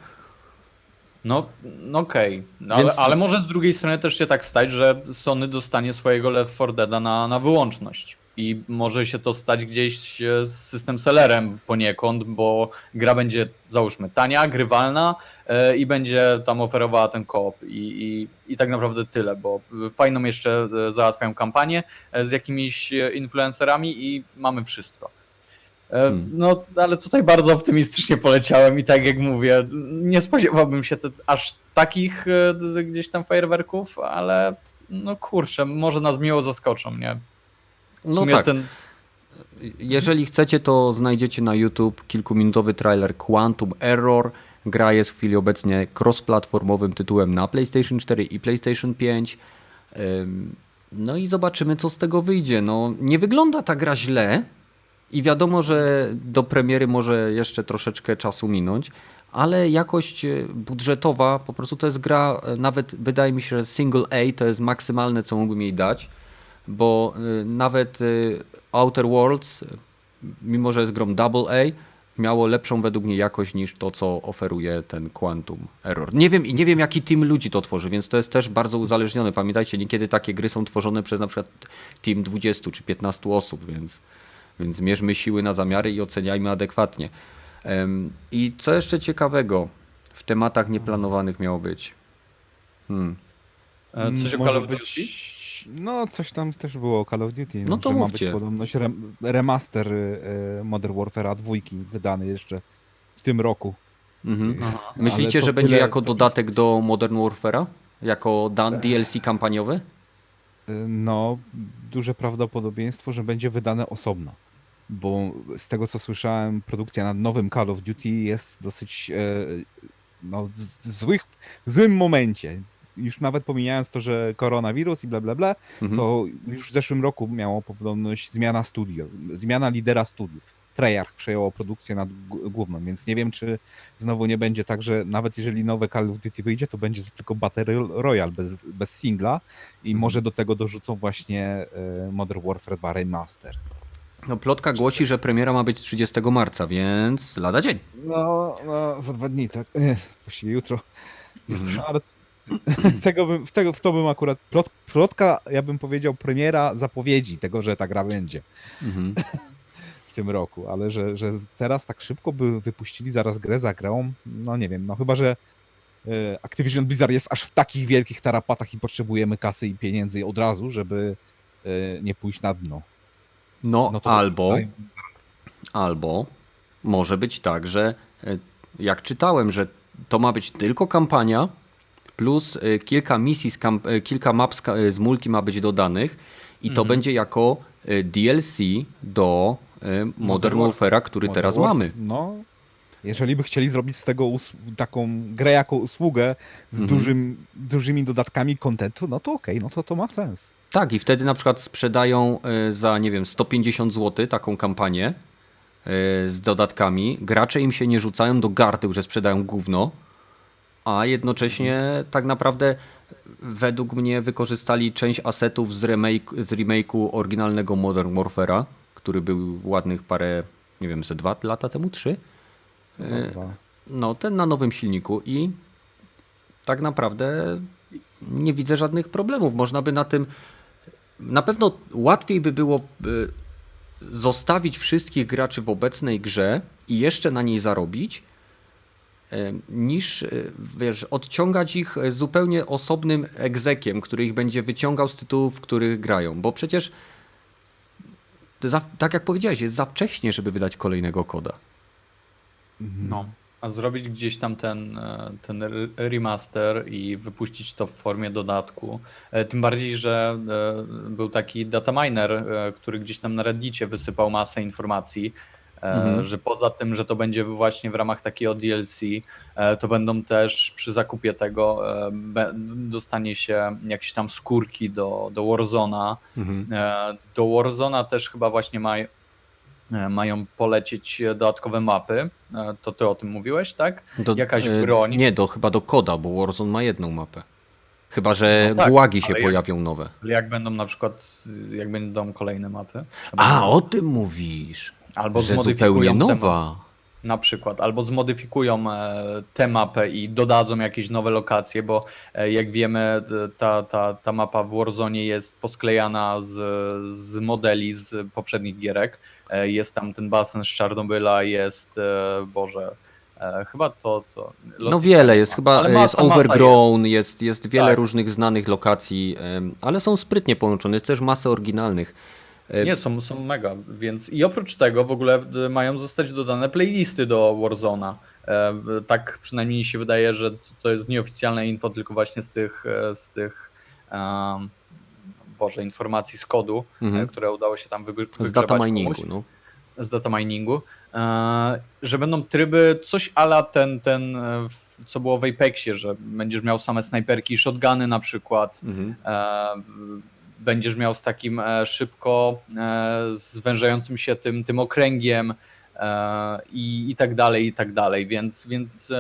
No, no okej, Więc- ale, ale może z drugiej strony też się tak stać, że Sony dostanie swojego Left 4 Deada na, na wyłączność. I może się to stać gdzieś e, z system sellerem poniekąd, bo gra będzie załóżmy tania, grywalna e, i będzie tam oferowała ten koop i, i, i tak naprawdę tyle, bo fajną jeszcze e, załatwiają kampanię z jakimiś influencerami i mamy wszystko. Hmm. No, ale tutaj bardzo optymistycznie poleciałem i tak jak mówię, nie spodziewałbym się te, aż takich gdzieś tam fajerwerków, ale no kurczę, może nas miło zaskoczą, nie? No tak. ten, Jeżeli chcecie, to znajdziecie na YouTube kilkuminutowy trailer Quantum Error. Gra jest w chwili obecnie cross-platformowym tytułem na PlayStation 4 i PlayStation 5. Ym, No i zobaczymy, co z tego wyjdzie. No, nie wygląda ta gra źle i wiadomo, że do premiery może jeszcze troszeczkę czasu minąć, ale jakość e, budżetowa, po prostu to jest gra, e, nawet wydaje mi się, że single A to jest maksymalne, co mógłbym jej dać bo y, nawet y, Outer Worlds, mimo że jest grą Double A, miało lepszą według mnie jakość niż to, co oferuje ten Quantum Error. Nie wiem, i nie wiem, jaki team ludzi to tworzy, więc to jest też bardzo uzależnione. Pamiętajcie, niekiedy takie gry są tworzone przez na przykład team 20 czy 15 osób, więc, więc mierzmy siły na zamiary i oceniajmy adekwatnie. I co jeszcze ciekawego w tematach nieplanowanych miało być? Hmm. e, coś o Call of Duty? No, coś tam też było o Call of Duty. No to że ma mówcie. być podobność rem, remaster y, y, Modern Warfare'a dwójki wydany jeszcze w tym roku. Mhm. Aha. Myślicie, to że będzie tyle- jako dodatek do Modern Warfare'a? Jako DLC kampaniowy? Y, No, duże prawdopodobieństwo, że będzie wydane osobno. Bo z tego co słyszałem, produkcja nad nowym Call of Duty jest dosyć e, no, z- złych, w złym momencie. Już nawet pomijając to, że koronawirus i bla bla bla, Mhm. to już w zeszłym roku miało podobność zmiana studio, zmiana lidera studiów. Treyarch przejęło produkcję nad główną, więc nie wiem, czy znowu nie będzie tak, że nawet jeżeli nowe Call of Duty wyjdzie, to będzie to tylko Battle Royale bez, bez singla i Mhm. może do tego dorzucą właśnie e, Modern Warfare 2 Remaster. No, plotka głosi, że premiera ma być 30 marca, więc lada dzień. No, no za dwa dni, tak. Właściwie jutro. Jutro, ale tego bym, w, tego, w to bym akurat. Plot, plotka, ja bym powiedział, premiera zapowiedzi tego, że ta gra będzie Mhm. w tym roku, ale że, że teraz tak szybko by wypuścili zaraz grę za grą, no nie wiem, no chyba, że e, Activision Blizzard jest aż w takich wielkich tarapatach i potrzebujemy kasy i pieniędzy od razu, żeby e, nie pójść na dno. No, No to albo, albo może być tak, że e, jak czytałem, że to ma być tylko kampania, plus e, kilka misji, z kamp- e, kilka map z, e, z multi ma być dodanych i to Mhm. będzie jako DLC do e, Modern Warfare'a, który Modern teraz Warfare. mamy. No, jeżeli by chcieli zrobić z tego taką grę jako usługę z Mhm. dużym, dużymi dodatkami kontentu, no to okej, no to to ma sens. Tak, i wtedy na przykład sprzedają y, za, nie wiem, 150 zł taką kampanię y, z dodatkami. Gracze im się nie rzucają do gardeł, że sprzedają gówno, a jednocześnie tak naprawdę według mnie wykorzystali część asetów z, remake, z remake'u oryginalnego Modern Warfare'a, który był ładnych parę, nie wiem, ze dwa lata temu, trzy? Dobra. No, ten na nowym silniku i tak naprawdę nie widzę żadnych problemów. Można by na tym. Na pewno łatwiej by było zostawić wszystkich graczy w obecnej grze i jeszcze na niej zarobić, niż y, wiesz, odciągać ich y, zupełnie osobnym egzekiem, który ich będzie wyciągał z tytułów, w których grają. Bo przecież, za, tak jak powiedziałeś, jest za wcześnie, żeby wydać kolejnego koda. Mhm. No. A zrobić gdzieś tam ten, e, ten re- remaster i wypuścić to w formie dodatku. E, Tym bardziej, że e, był taki dataminer, e, który gdzieś tam na Reddicie wysypał masę informacji, e, Mhm. że poza tym, że to będzie właśnie w ramach takiego DLC, e, to będą też przy zakupie tego e, dostanie się jakieś tam skórki do, do Warzona. E, Do Warzona też chyba właśnie ma, e, mają polecieć dodatkowe mapy. E, To ty o tym mówiłeś, tak? Do, Jakaś e, broń. Nie, do, chyba do koda, bo Warzone ma jedną mapę. Chyba, że No tak, gułagi się jak- pojawią nowe. Ale jak będą na przykład, jak będą kolejne mapy? A, o tym mówisz. Albo że zupełnie nowa. na przykład, albo zmodyfikują e, tę mapę i dodadzą jakieś nowe lokacje, bo e, jak wiemy, d- ta, ta, ta mapa w Warzone jest posklejana z, z modeli z poprzednich gierek. E, Jest tam ten basen z Czarnobyla, jest, e, Boże, e, chyba to... to No wiele jest, chyba jest Overgrown, jest, jest wiele Tak. różnych znanych lokacji, ale są sprytnie połączone, jest też masę oryginalnych. E, Nie, są, są mega, więc i oprócz tego w ogóle e, mają zostać dodane playlisty do Warzona. E, tak przynajmniej się wydaje, że to- jest nieoficjalne info, tylko właśnie z tych, z tych um, Boże, informacji z kodu, Mhm. które udało się tam wyg- Z data miningu, komuś, no. z data miningu, że będą tryby coś ala ten, ten co było w Apexie, że będziesz miał same snajperki shotguny na przykład, Mhm. Będziesz miał z takim e, szybko e, zwężającym się tym, tym okręgiem e, i, i tak dalej, i tak dalej. Więc, więc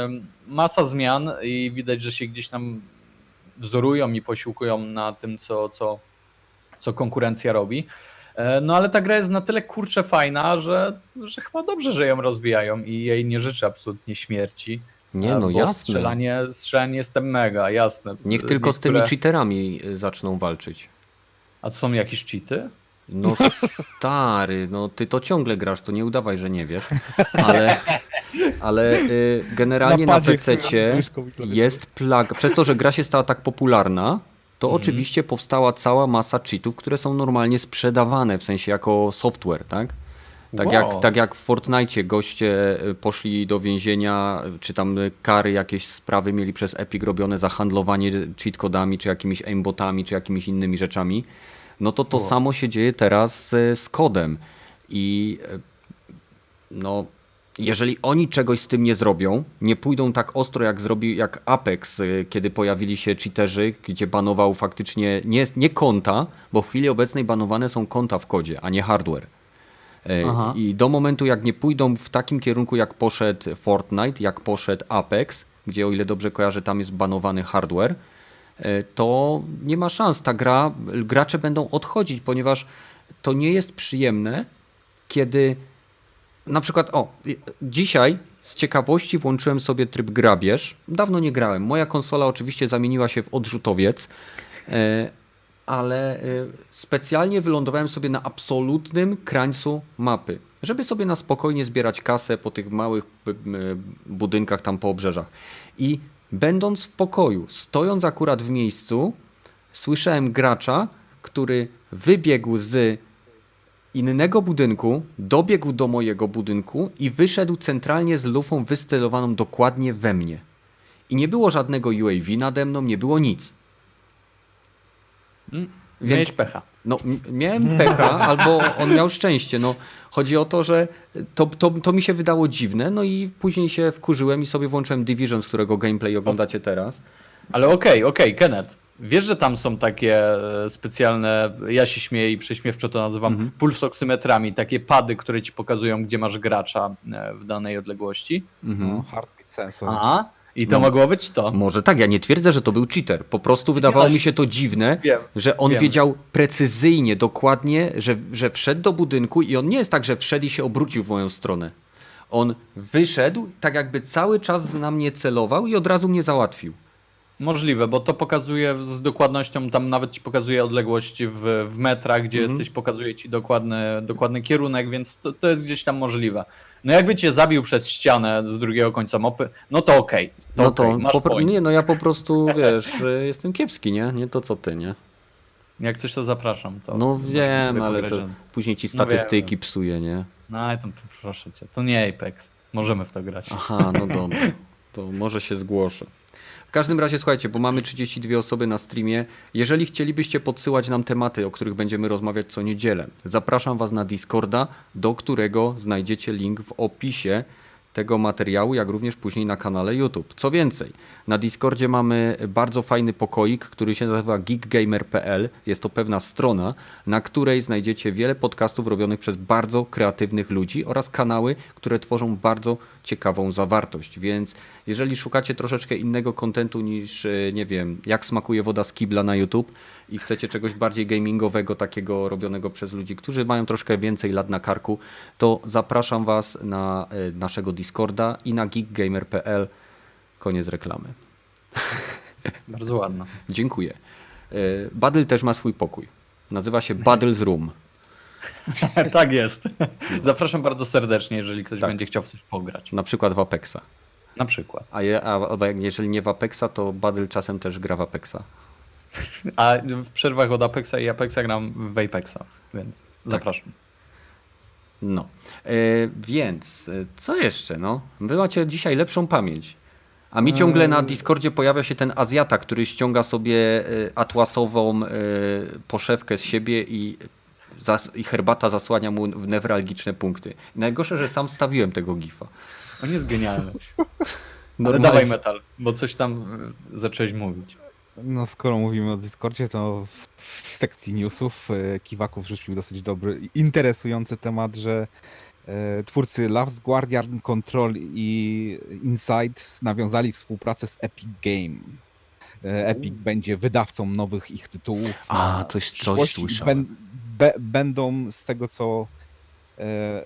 masa zmian i widać, że się gdzieś tam wzorują i posiłkują na tym, co, co, co konkurencja robi. No ale ta gra jest na tyle kurcze fajna, że, że chyba dobrze, że ją rozwijają i jej nie życzę absolutnie śmierci. Nie, no jasne. Strzelanie, strzelanie jestem mega, jasne. Niech tylko z tymi Niektóre- cheaterami zaczną walczyć. A są jakieś cheaty? No stary, no ty to ciągle grasz, to nie udawaj, że nie wiesz, ale, ale y, generalnie na padzie PC chwilę myszką i klawiaturą. jest plaga. Przez to, że gra się stała tak popularna, to Mhm. oczywiście powstała cała masa cheatów, które są normalnie sprzedawane, w sensie jako software, tak? Tak, Wow. jak, tak jak w Fortnite goście y, poszli do więzienia, czy tam kary, jakieś sprawy mieli przez Epic robione za handlowanie cheat kodami, czy jakimiś aimbotami, czy jakimiś innymi rzeczami, no to to Wow. samo się dzieje teraz y, z kodem. I y, no, jeżeli oni czegoś z tym nie zrobią, nie pójdą tak ostro jak zrobił jak Apex, kiedy pojawili się cheaterzy, gdzie banował faktycznie nie, nie konta, bo w chwili obecnej banowane są konta w kodzie, a nie hardware. E, Aha. I do momentu, jak nie pójdą w takim kierunku, jak poszedł Fortnite, jak poszedł Apex, gdzie o ile dobrze kojarzę, tam jest banowany hardware, e, to nie ma szans. Ta gra, gracze będą odchodzić, ponieważ to nie jest przyjemne, kiedy na przykład, o, dzisiaj z ciekawości włączyłem sobie tryb grabież. Dawno nie grałem. Moja konsola oczywiście zamieniła się w odrzutowiec, e, ale e, specjalnie wylądowałem sobie na absolutnym krańcu mapy, żeby sobie na spokojnie zbierać kasę po tych małych b- m, budynkach tam po obrzeżach. I będąc w pokoju, stojąc akurat w miejscu, słyszałem gracza, który wybiegł z innego budynku, dobiegł do mojego budynku i wyszedł centralnie z lufą wystylowaną dokładnie we mnie. I nie było żadnego UAV nade mną, nie było nic. Mm, Więc- Miałeś pecha. No, miałem pecha, albo on miał szczęście. No, chodzi o to, że to, to, to mi się wydało dziwne, no i później się wkurzyłem i sobie włączyłem Division, z którego gameplay oglądacie teraz. Ale okej, okej, Kenneth. Wiesz, że tam są takie e, specjalne, ja się śmieję i prześmiewczo to nazywam, Mhm. pulsoksymetrami, takie pady, które ci pokazują, gdzie masz gracza e, w danej odległości. Mhm. No, heartbeat sensor. Aha, i to No. mogło być to. Może tak, ja nie twierdzę, że to był cheater. Po prostu wydawało mi się to dziwne, Wiem. że on wiem. wiedział precyzyjnie, dokładnie, że, że wszedł do budynku i on nie jest tak, że wszedł i się obrócił w moją stronę. On wyszedł, tak jakby cały czas na mnie celował i od razu mnie załatwił. Możliwe, bo to pokazuje z dokładnością, tam nawet ci pokazuje odległość w, w metrach, gdzie Mhm. jesteś, pokazuje ci dokładny, dokładny kierunek, więc to, to jest gdzieś tam możliwe. No jakby cię zabił przez ścianę z drugiego końca mapy, no to okej. to no to okej, masz po, nie, no ja po prostu, wiesz, jestem kiepski, nie? Nie to co ty, nie? Jak coś to zapraszam. To No wiem, ale to później ci No statystyki wiem. psuje, nie? No i tam proszę cię, to nie Apex. Możemy w to grać. Aha, no dobra. To może się zgłoszę. W każdym razie słuchajcie, bo mamy 32 osoby na streamie. Jeżeli chcielibyście podsyłać nam tematy, o których będziemy rozmawiać co niedzielę, zapraszam Was na Discorda, do którego znajdziecie link w opisie tego materiału, jak również później na kanale YouTube. Co więcej, na Discordzie mamy bardzo fajny pokoik, który się nazywa geekgamer.pl. Jest to pewna strona, na której znajdziecie wiele podcastów robionych przez bardzo kreatywnych ludzi oraz kanały, które tworzą bardzo ciekawą zawartość. Więc jeżeli szukacie troszeczkę innego kontentu niż, e, nie wiem, jak smakuje woda z kibla na YouTube i chcecie czegoś bardziej gamingowego, takiego robionego przez ludzi, którzy mają troszkę więcej lat na karku, to zapraszam Was na e, naszego Discorda i na geekgamer.pl. Koniec reklamy. Bardzo ładno. Dziękuję. E, Badyl też ma swój pokój. Nazywa się Badyls Room. Tak jest. Zapraszam bardzo serdecznie, jeżeli ktoś Tak. będzie chciał w coś pograć. Na przykład w Apexa. Na przykład. A, je, a jeżeli nie w Apexa, to Badyl czasem też gra w Apexa. A w przerwach od Apexa i Apexa gram w Apexa, więc zapraszam. No. E, więc, e, co jeszcze? No? Wy macie dzisiaj lepszą pamięć. A mi ciągle na Discordzie pojawia się ten Azjata, który ściąga sobie e, atłasową e, poszewkę z siebie i, i herbata zasłania mu w newralgiczne punkty. I najgorsze, że sam stawiłem tego gifa. On jest genialny. Ale Normalnie- dawaj metal, bo coś tam y, zacząłeś mówić. No skoro mówimy o Discordzie, to w sekcji newsów e, Kiwaków rzucił dosyć dobry, interesujący temat, że e, twórcy Last Guardian Control i Inside nawiązali współpracę z Epic Game. E, Epic będzie wydawcą nowych ich tytułów. A, coś- coś słyszałem. Be, będą z tego co e,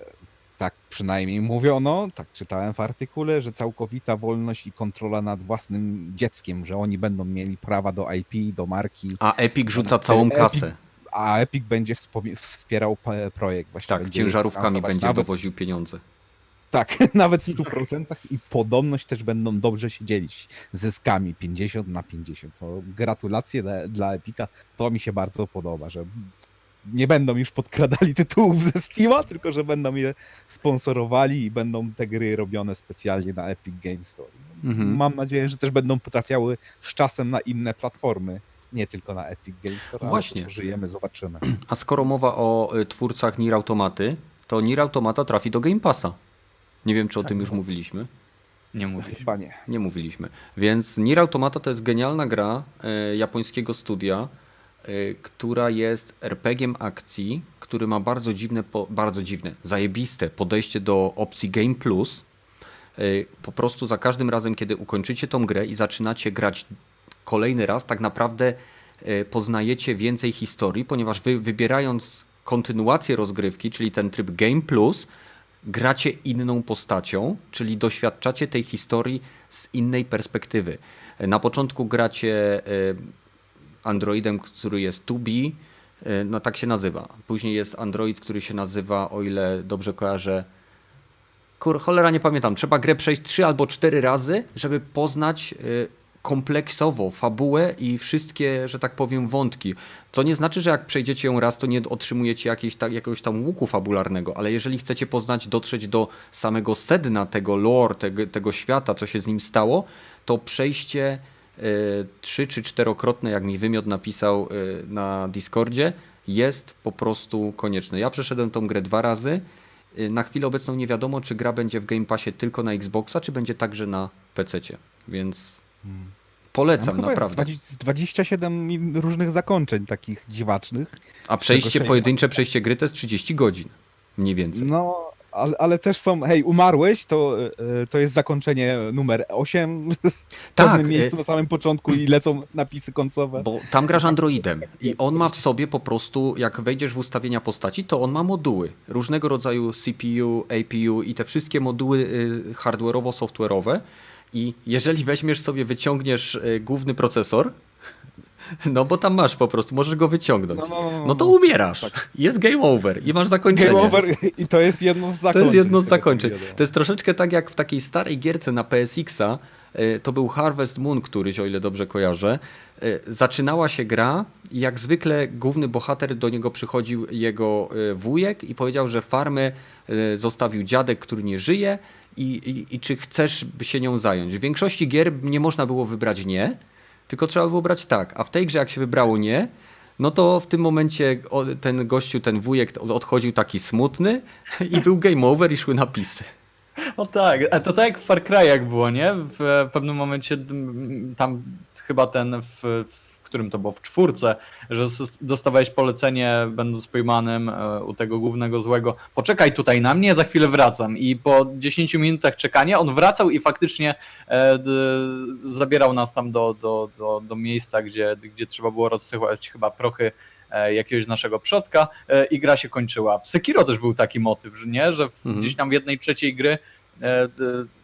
tak przynajmniej mówiono, tak czytałem w artykule, że całkowita wolność i kontrola nad własnym dzieckiem, że oni będą mieli prawa do IP, do marki, A Epic rzuca całą Epic- kasę. a Epic będzie wspierał projekt. Właśnie Tak, będzie ciężarówkami będzie nawet, dowoził pieniądze. Tak, nawet w 100% i podobność też będą dobrze się dzielić zyskami 50 na 50. To gratulacje dla, dla Epica. To mi się bardzo podoba, że nie będą już podkradali tytułów ze Steama, tylko że będą je sponsorowali i będą te gry robione specjalnie na Epic Games Store. Mhm. Mam nadzieję, że też będą potrafiały z czasem na inne platformy, nie tylko na Epic Games Store. Właśnie. Żyjemy, zobaczymy. A skoro mowa o y, twórcach Nier Automaty, to Nier Automata trafi do Game Passa. Nie wiem, czy o Tak, tym już mówiliśmy. Nie mówisz. Chyba nie. Nie mówiliśmy. Więc Nier Automata to jest genialna gra e, japońskiego studia, która jest RPG-iem akcji, który ma bardzo dziwne, bardzo dziwne, zajebiste podejście do opcji Game Plus. E, po prostu za każdym razem, kiedy ukończycie tą grę i zaczynacie grać kolejny raz, tak naprawdę e, poznajecie więcej historii, ponieważ wy wybierając kontynuację rozgrywki, czyli ten tryb Game Plus, gracie inną postacią, czyli doświadczacie tej historii z innej perspektywy. Na początku gracie androidem, który jest 2B, e, no tak się nazywa. Później jest android, który się nazywa, o ile dobrze kojarzę, kur, cholera nie pamiętam, trzeba grę przejść trzy albo cztery razy, żeby poznać e, kompleksowo fabułę i wszystkie, że tak powiem, wątki. Co nie znaczy, że jak przejdziecie ją raz, to nie otrzymujecie jakiejś, ta, jakiegoś tam łuku fabularnego, ale jeżeli chcecie poznać, dotrzeć do samego sedna tego lore, tego, tego świata, co się z nim stało, to przejście trzy czy czterokrotne, jak mi wymiot napisał e, na Discordzie, jest po prostu konieczne. Ja przeszedłem tą grę dwa razy. E, Na chwilę obecną nie wiadomo, czy gra będzie w Game Passie tylko na Xboxa, czy będzie także na PC. Więc polecam Tam chyba naprawdę. Jest 20 27 in- różnych zakończeń takich dziwacznych. A przejście, pojedyncze przejście gry to jest 30 godzin. Mniej więcej. No, ale, ale też są, hej, umarłeś, to, e, to jest zakończenie numer 8 w Tak, pewnym e, miejscu na samym początku i lecą napisy końcowe. Bo tam grasz androidem i on ma w sobie po prostu, jak wejdziesz w ustawienia postaci, to on ma moduły. Różnego rodzaju CPU, APU i te wszystkie moduły y, hardware'owo-software'owe. I jeżeli weźmiesz sobie, wyciągniesz y, główny procesor, no bo tam masz po prostu, możesz go wyciągnąć. No, no, no, no, No to no. umierasz. Jest game over i masz zakończenie. Game over i to jest jedno z To zakończeń. jest jedno z zakończeń. To jest troszeczkę tak jak w takiej starej gierce na PSX-a. y, To był Harvest Moon któryś, o ile dobrze kojarzę. Y, Zaczynała się gra i jak zwykle główny bohater do niego przychodził jego y, wujek i powiedział, że farmę zostawił dziadek, który nie żyje i, i, i czy chcesz się nią zająć. W większości gier nie można było wybrać nie, tylko trzeba było brać tak. A w tej grze jak się wybrało nie, no to w tym momencie ten gościu, ten wujek odchodził taki smutny i był game over i szły napisy. O tak, a to tak jak w Far Cry'ach było, nie? W pewnym momencie mm, tam chyba ten, w, w którym to było, w czwórce, że dostawałeś polecenie, będąc pojmanym e, u tego głównego złego, poczekaj tutaj na mnie, za chwilę wracam. I po 10 minutach czekania on wracał i faktycznie e, d, zabierał nas tam do, do, do, do miejsca, gdzie, gdzie trzeba było rozsyłać chyba prochy e, jakiegoś naszego przodka e, i gra się kończyła. W Sekiro też był taki motyw, że nie, że w, Mhm. gdzieś tam w jednej trzeciej gry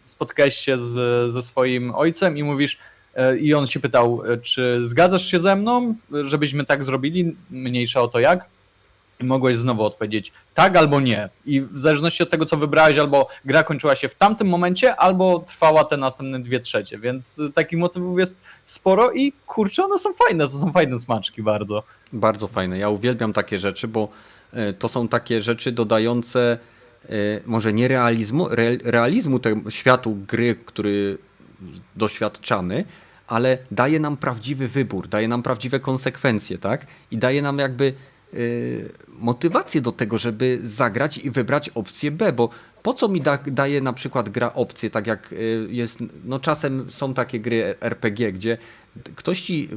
spotkałeś się z, ze swoim ojcem i mówisz, i on się pytał, e, czy zgadzasz się ze mną, żebyśmy tak zrobili, mniejsza o to jak? I mogłeś znowu odpowiedzieć tak albo nie. I w zależności od tego, co wybrałeś, albo gra kończyła się w tamtym momencie, albo trwała te następne dwie trzecie. Więc y, takich motywów jest sporo i kurczę, one są fajne, to są fajne smaczki bardzo. Bardzo fajne. Ja uwielbiam takie rzeczy, bo e, to są takie rzeczy dodające e, może nie realizmu, re, realizmu temu światu gry, który doświadczamy, ale daje nam prawdziwy wybór, daje nam prawdziwe konsekwencje, tak? I daje nam jakby motywację do tego, żeby zagrać i wybrać opcję B, bo po co mi da, daje na przykład gra opcję, tak jak e, jest, no czasem są takie gry RPG, gdzie ktoś ci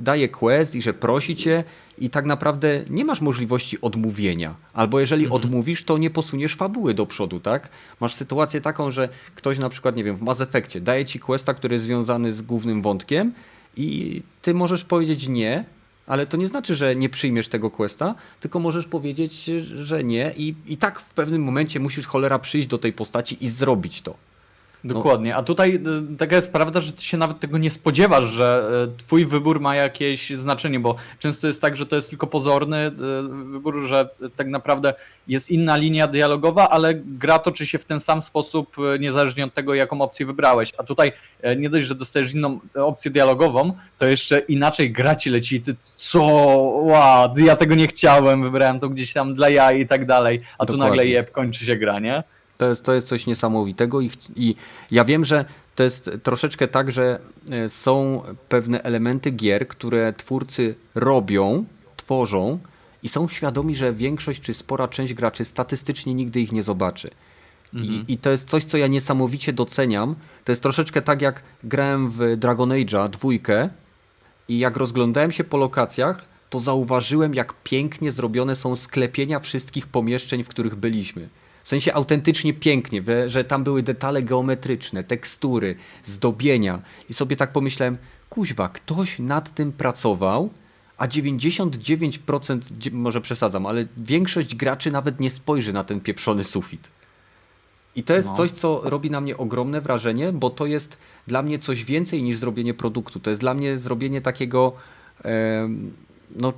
daje quest i że prosi cię i tak naprawdę nie masz możliwości odmówienia. Albo jeżeli odmówisz, to nie posuniesz fabuły do przodu, tak? Masz sytuację taką, że ktoś na przykład, nie wiem, w Mass Effectie daje ci questa, który jest związany z głównym wątkiem i ty możesz powiedzieć nie, ale to nie znaczy, że nie przyjmiesz tego questa, tylko możesz powiedzieć, że nie i, i tak w pewnym momencie musisz cholera przyjść do tej postaci i zrobić to. Dokładnie. A tutaj y, taka jest prawda, że ty się nawet tego nie spodziewasz, że y, twój wybór ma jakieś znaczenie, bo często jest tak, że to jest tylko pozorny y, wybór, że tak naprawdę jest inna linia dialogowa, ale gra toczy się w ten sam sposób, niezależnie od tego, jaką opcję wybrałeś. A tutaj nie dość, że dostajesz inną opcję dialogową, to jeszcze inaczej gra ci leci. Ty, co? Wow, ja tego nie chciałem, wybrałem to gdzieś tam dla jaj i tak dalej. A tu Dokładnie. nagle jeb, kończy się gra, nie? To jest, to jest coś niesamowitego i, i ja wiem, że to jest troszeczkę tak, że e, są pewne elementy gier, które twórcy robią, tworzą i są świadomi, że większość czy spora część graczy statystycznie nigdy ich nie zobaczy. I, I to jest coś, co ja niesamowicie doceniam. To jest troszeczkę tak, jak grałem w Dragon Age'a dwójkę i jak rozglądałem się po lokacjach, to zauważyłem, jak pięknie zrobione są sklepienia wszystkich pomieszczeń, w których byliśmy. W sensie autentycznie pięknie, że tam były detale geometryczne, tekstury, zdobienia. I sobie tak pomyślałem, kuźwa, ktoś nad tym pracował, a 99%, dzie- może przesadzam, ale większość graczy nawet nie spojrzy na ten pieprzony sufit. I to jest No. coś, co robi na mnie ogromne wrażenie, bo to jest dla mnie coś więcej niż zrobienie produktu. To jest dla mnie zrobienie takiego, no,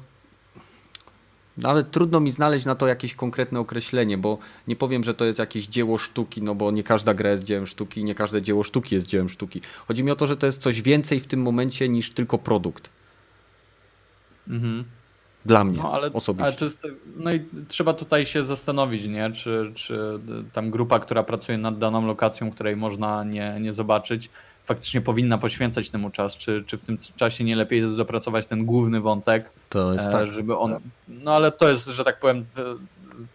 nawet trudno mi znaleźć na to jakieś konkretne określenie, bo nie powiem, że to jest jakieś dzieło sztuki, no bo nie każda gra jest dziełem sztuki, nie każde dzieło sztuki jest dziełem sztuki. Chodzi mi o to, że to jest coś więcej w tym momencie niż tylko produkt. Mhm. Dla mnie No, ale, osobiście. ale jest, no i trzeba tutaj się zastanowić, nie? Czy, czy tam grupa, która pracuje nad daną lokacją, której można nie, nie zobaczyć, faktycznie powinna poświęcać temu czas, czy, czy w tym czasie nie lepiej dopracować ten główny wątek, To jest e, tak. żeby on. No ale to jest, że tak powiem, te-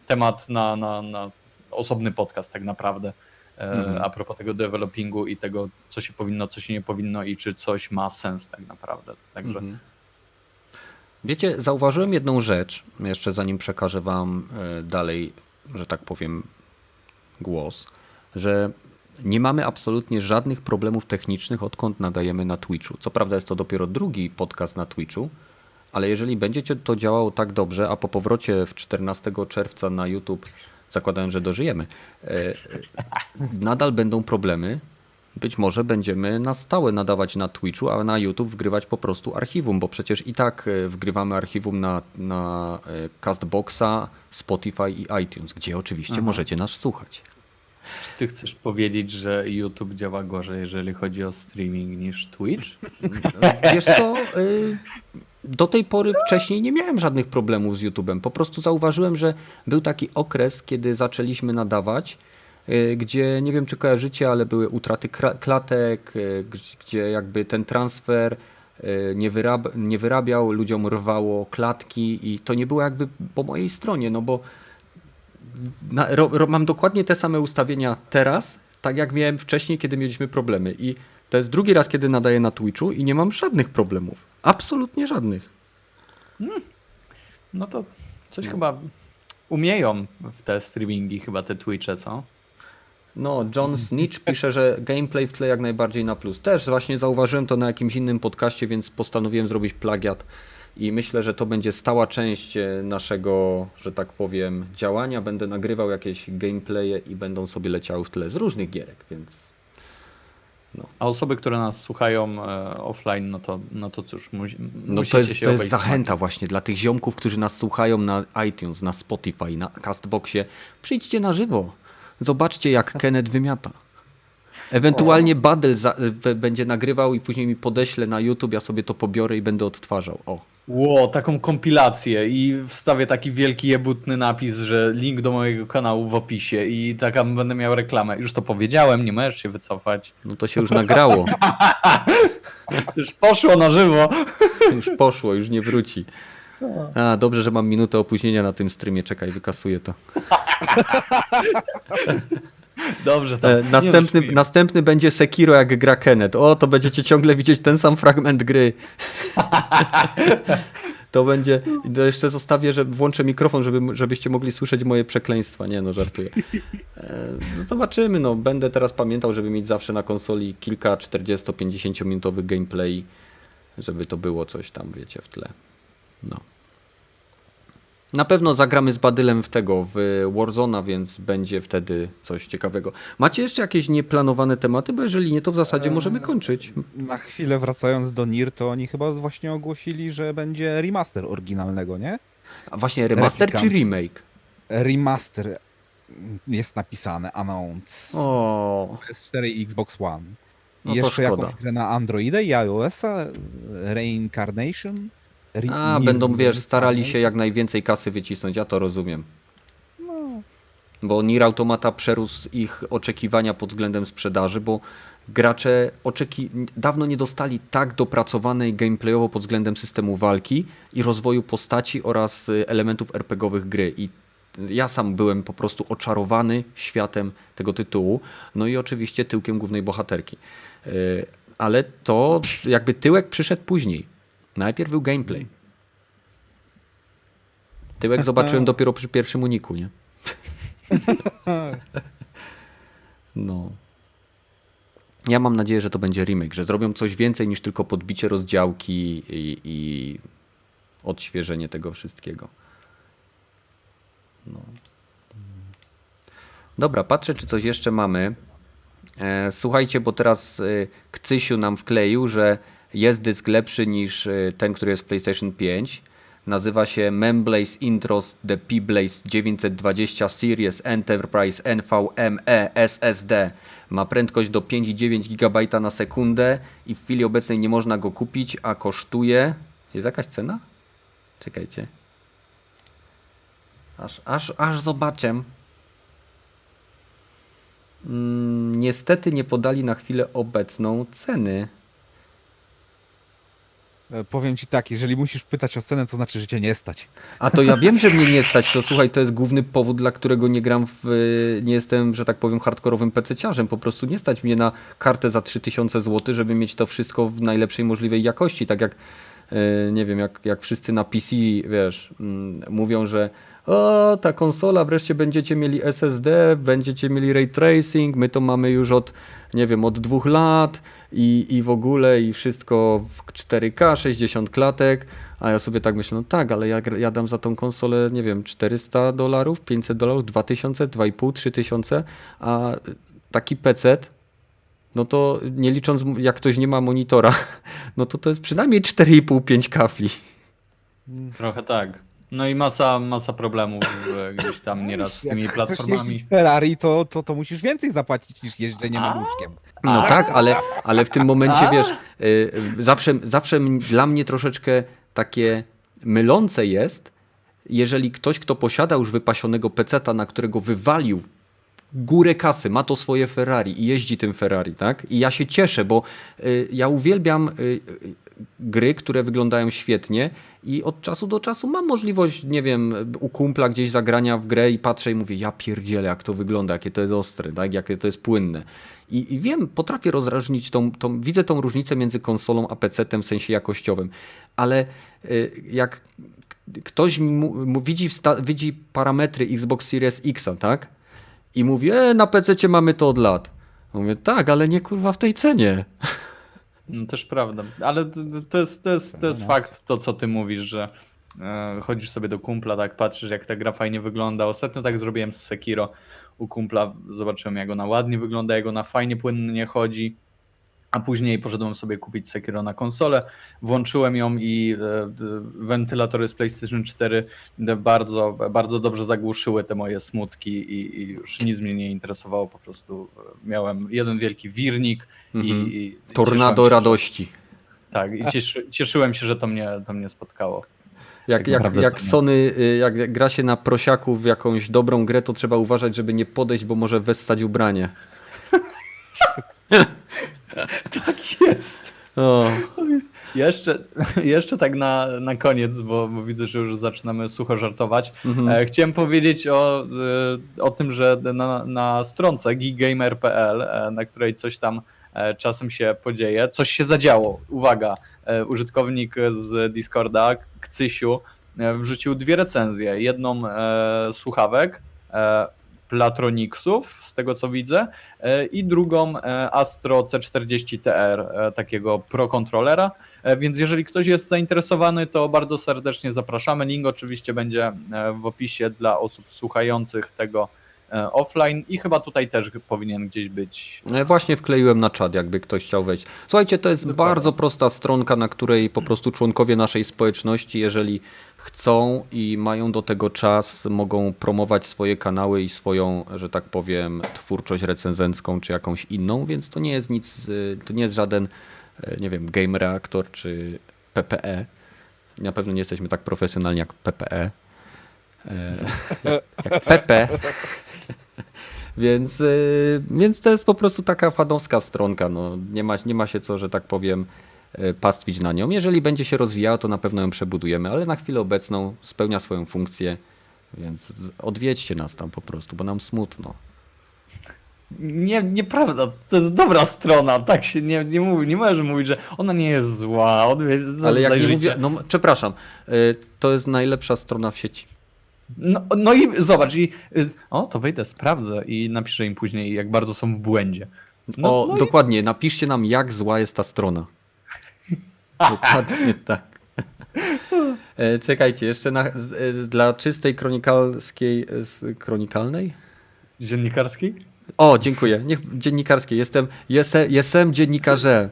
temat na, na, na osobny podcast tak naprawdę. e, Mhm. A propos tego developingu i tego, co się powinno, co się nie powinno i czy coś ma sens tak naprawdę. Także Mhm. Wiecie, zauważyłem jedną rzecz, jeszcze zanim przekażę Wam e, dalej, że tak powiem, głos, że nie mamy absolutnie żadnych problemów technicznych, odkąd nadajemy na Twitchu. Co prawda jest to dopiero drugi podcast na Twitchu, ale jeżeli będziecie to działało tak dobrze, a po powrocie w 14 czerwca na YouTube, zakładając, że dożyjemy, e, nadal będą problemy, być może będziemy na stałe nadawać na Twitchu, a na YouTube wgrywać po prostu archiwum, bo przecież i tak e, wgrywamy archiwum na, na e, Castboxa, Spotify i iTunes, gdzie oczywiście możecie nas słuchać. Czy ty chcesz powiedzieć, że YouTube działa gorzej, jeżeli chodzi o streaming niż Twitch? Wiesz co, y, do tej pory wcześniej nie miałem żadnych problemów z YouTube'em. Po prostu zauważyłem, że był taki okres, kiedy zaczęliśmy nadawać, y, gdzie nie wiem czy kojarzycie, ale były utraty klatek, y, gdzie- jakby ten transfer nie, wyrab- nie wyrabiał, ludziom rwało klatki i to nie było jakby po mojej stronie, no bo na, ro, ro, mam dokładnie te same ustawienia teraz, tak jak miałem wcześniej, kiedy mieliśmy problemy. I to jest drugi raz, kiedy nadaję na Twitchu i nie mam żadnych problemów. Absolutnie żadnych. No to coś chyba umieją w te streamingi, chyba te Twitche, co? No, John Snitch pisze, że gameplay w tle jak najbardziej na plus. Też właśnie zauważyłem to na jakimś innym podcaście, więc postanowiłem zrobić plagiat. I myślę, że to będzie stała część e, naszego, że tak powiem, działania. Będę nagrywał jakieś gameplaye i będą sobie leciały w tle z różnych gierek, więc A osoby, które nas słuchają e, offline, no to, no to cóż, musi, no to jest, się to jest zachęta właśnie dla tych ziomków, którzy nas słuchają na iTunes, na Spotify, na Castboxie. Przyjdźcie na żywo. Zobaczcie, jak Kenneth wymiata. Ewentualnie Badel e, będzie nagrywał i później mi podeślę na YouTube, ja sobie to pobiorę i będę odtwarzał. O. Ło, taką kompilację i wstawię taki wielki jebutny napis, że link do mojego kanału w opisie i taka będę miał reklamę. Już to powiedziałem, nie możesz się wycofać. No to się już nagrało. To już poszło na żywo. Już poszło, już nie wróci. A, dobrze, że mam minutę opóźnienia na tym streamie. Czekaj, wykasuję to. Dobrze, tam. E, następny, następny będzie Sekiro, jak gra Kenneth. O, to będziecie ciągle widzieć ten sam fragment gry. To będzie. To jeszcze zostawię, że włączę mikrofon, żeby, żebyście mogli słyszeć moje przekleństwa. Nie no, żartuję. E, no zobaczymy. No, będę teraz pamiętał, żeby mieć zawsze na konsoli kilka 40-50 minutowych gameplay, żeby to było coś tam, wiecie, w tle. No. Na pewno zagramy z Badylem w tego, w Warzona, więc będzie wtedy coś ciekawego. Macie jeszcze jakieś nieplanowane tematy? Bo jeżeli nie, to w zasadzie możemy kończyć. Na chwilę wracając do Nir, to oni chyba właśnie ogłosili, że będzie remaster oryginalnego, nie? A właśnie remaster czy Replicant. remake? Remaster jest napisane, announce. O, PS4 i Xbox One. I No jeszcze jakąś grę na Androida i iOS-a, Reincarnation. A Nier będą, wiesz, starali się Reincarnation. jak najwięcej kasy wycisnąć, ja to rozumiem. No, Bo Nier Automata przerósł ich oczekiwania pod względem sprzedaży, bo gracze oczeki... dawno nie dostali tak dopracowanej gameplayowo pod względem systemu walki i rozwoju postaci oraz y, elementów RPGowych gry. I ja sam byłem po prostu oczarowany światem tego tytułu, no i oczywiście tyłkiem głównej bohaterki. Y, Ale to jakby tyłek przyszedł później. Najpierw był gameplay. Tyłek zobaczyłem dopiero przy pierwszym uniku, nie? No. Ja mam nadzieję, że to będzie remake, że zrobią coś więcej niż tylko podbicie rozdziałki i, i odświeżenie tego wszystkiego. No. Dobra, patrzę, czy coś jeszcze mamy. E, słuchajcie, bo teraz e, Kcysiu nam wkleił, że jest dysk lepszy niż e, ten, który jest w PlayStation 5. Nazywa się Memblaze Intros The P-Blaze 920 Series Enterprise NVMe SSD. Ma prędkość do 5,9 GB na sekundę i w chwili obecnej nie można go kupić, a kosztuje... Jest jakaś cena? Czekajcie. Aż, aż, aż zobaczę. Mm, niestety nie podali na chwilę obecną ceny. E, Powiem ci tak, jeżeli musisz pytać o cenę, to znaczy, że cię nie stać. A to ja wiem, że mnie nie stać, to słuchaj, to jest główny powód, dla którego nie gram w, nie jestem, że tak powiem, hardkorowym pececiarzem. Po prostu nie stać mnie na kartę za 3000 zł, żeby mieć to wszystko w najlepszej możliwej jakości. Tak jak, e, nie wiem, jak, jak wszyscy na PC, wiesz, mm, mówią, że o, ta konsola, wreszcie będziecie mieli SSD, będziecie mieli ray tracing, my to mamy już od, nie wiem, od dwóch lat i, i w ogóle i wszystko w 4K, 60 klatek, a ja sobie tak myślę, no tak, ale ja, ja dam za tą konsolę, nie wiem, 400 dolarów, 500 dolarów, 2000, 2,5, 3000, a taki PC, no to nie licząc, jak ktoś nie ma monitora, no to to jest przynajmniej 4,5-5 kafli. Trochę tak. No i masa, masa problemów e, gdzieś tam nieraz z tymi Jak chcesz platformami. jeździć Ferrari, to, to, to musisz więcej zapłacić niż jeżdżenie A? maluszkiem. No tak, ale, ale w tym momencie wiesz, y, zawsze, zawsze m- dla mnie troszeczkę takie mylące jest, jeżeli ktoś, kto posiada już wypasionego peceta, na którego wywalił górę kasy, ma to swoje Ferrari i jeździ tym Ferrari, tak? I ja się cieszę, bo y, ja uwielbiam y, y, gry, które wyglądają świetnie i od czasu do czasu mam możliwość, nie wiem, u kumpla gdzieś zagrania w grę i patrzę i mówię, ja pierdzielę, jak to wygląda, jakie to jest ostre, tak? jakie to jest płynne. I, I wiem, potrafię rozróżnić tą, tą, widzę tą różnicę między konsolą a PC-tem w sensie jakościowym, ale y, jak ktoś mu, mu widzi, widzi parametry Xbox Series X, tak? I mówi, e, na PC mamy to od lat. Mówię, tak, ale nie kurwa w tej cenie. No też prawda, ale to, jest, to jest, to jest No. fakt, to co ty mówisz, że e, chodzisz sobie do kumpla, tak patrzysz jak ta gra fajnie wygląda. Ostatnio tak zrobiłem z Sekiro u kumpla, zobaczyłem jak ona ładnie wygląda, jak ona fajnie, płynnie chodzi. A później poszedłem sobie kupić Sekiro na konsolę, włączyłem ją i e, d- wentylatory z PlayStation 4 d- bardzo, bardzo dobrze zagłuszyły te moje smutki i, i już nic mnie nie interesowało, po prostu e, miałem jeden wielki wirnik Mhm. i, i Tornado się, radości. że- Tak, i cieszy, cieszyłem się, że to mnie, to mnie spotkało. Jak, Tak jak, jak nie. Sony, y, jak gra się na prosiaku w jakąś dobrą grę, to trzeba uważać, żeby nie podejść, bo może wessać ubranie. Tak jest. O, Jeszcze, jeszcze tak na, na koniec, bo, bo widzę, że już zaczynamy sucho żartować. mhm. E, chciałem powiedzieć o, e, o tym, że na, na stronce geekgamer.pl, e, na której coś tam czasem się podzieje, coś się zadziało. Uwaga, użytkownik z Discorda, Kcysiu, wrzucił dwie recenzje. Jedną słuchawek Platronixów, z tego co widzę, e, i drugą e, Astro C40TR, e, takiego pro kontrolera. Więc jeżeli ktoś jest zainteresowany, to bardzo serdecznie zapraszamy. Link oczywiście będzie w opisie dla osób słuchających tego offline i chyba tutaj też powinien gdzieś być. E, Właśnie wkleiłem na czat, jakby ktoś chciał wejść. Słuchajcie, to jest Dokładnie. bardzo prosta stronka, na której po prostu członkowie naszej społeczności, jeżeli chcą i mają do tego czas, mogą promować swoje kanały i swoją, że tak powiem, twórczość recenzencką czy jakąś inną, więc to nie jest nic, to nie jest żaden, e, nie wiem, Game Reactor czy PPE. Na pewno nie jesteśmy tak profesjonalni jak PPE. E, jak PP. Więc, y, więc to jest po prostu taka fanowska stronka. No. Nie, ma, nie ma się co, że tak powiem, y, pastwić na nią. Jeżeli będzie się rozwijała, to na pewno ją przebudujemy, ale na chwilę obecną spełnia swoją funkcję, więc odwiedźcie nas tam po prostu, bo nam smutno. Nie, nieprawda, to jest dobra strona, tak się nie, nie mówi, nie możesz mówić, że ona nie jest zła, odwiedź, Ale jak nie mówię, no przepraszam, y, to jest najlepsza strona w sieci. No, no i zobacz, i o, to wejdę, sprawdzę i napiszę im później, jak bardzo są w błędzie. No, o, no i- dokładnie, napiszcie nam, jak zła jest ta strona. Dokładnie tak. E, Czekajcie, jeszcze na, e, dla czystej kronikalskiej, e, kronikalnej? Dziennikarski? O, dziękuję. Niech dziennikarskiej. Jestem, jestem, jestem dziennikarzem.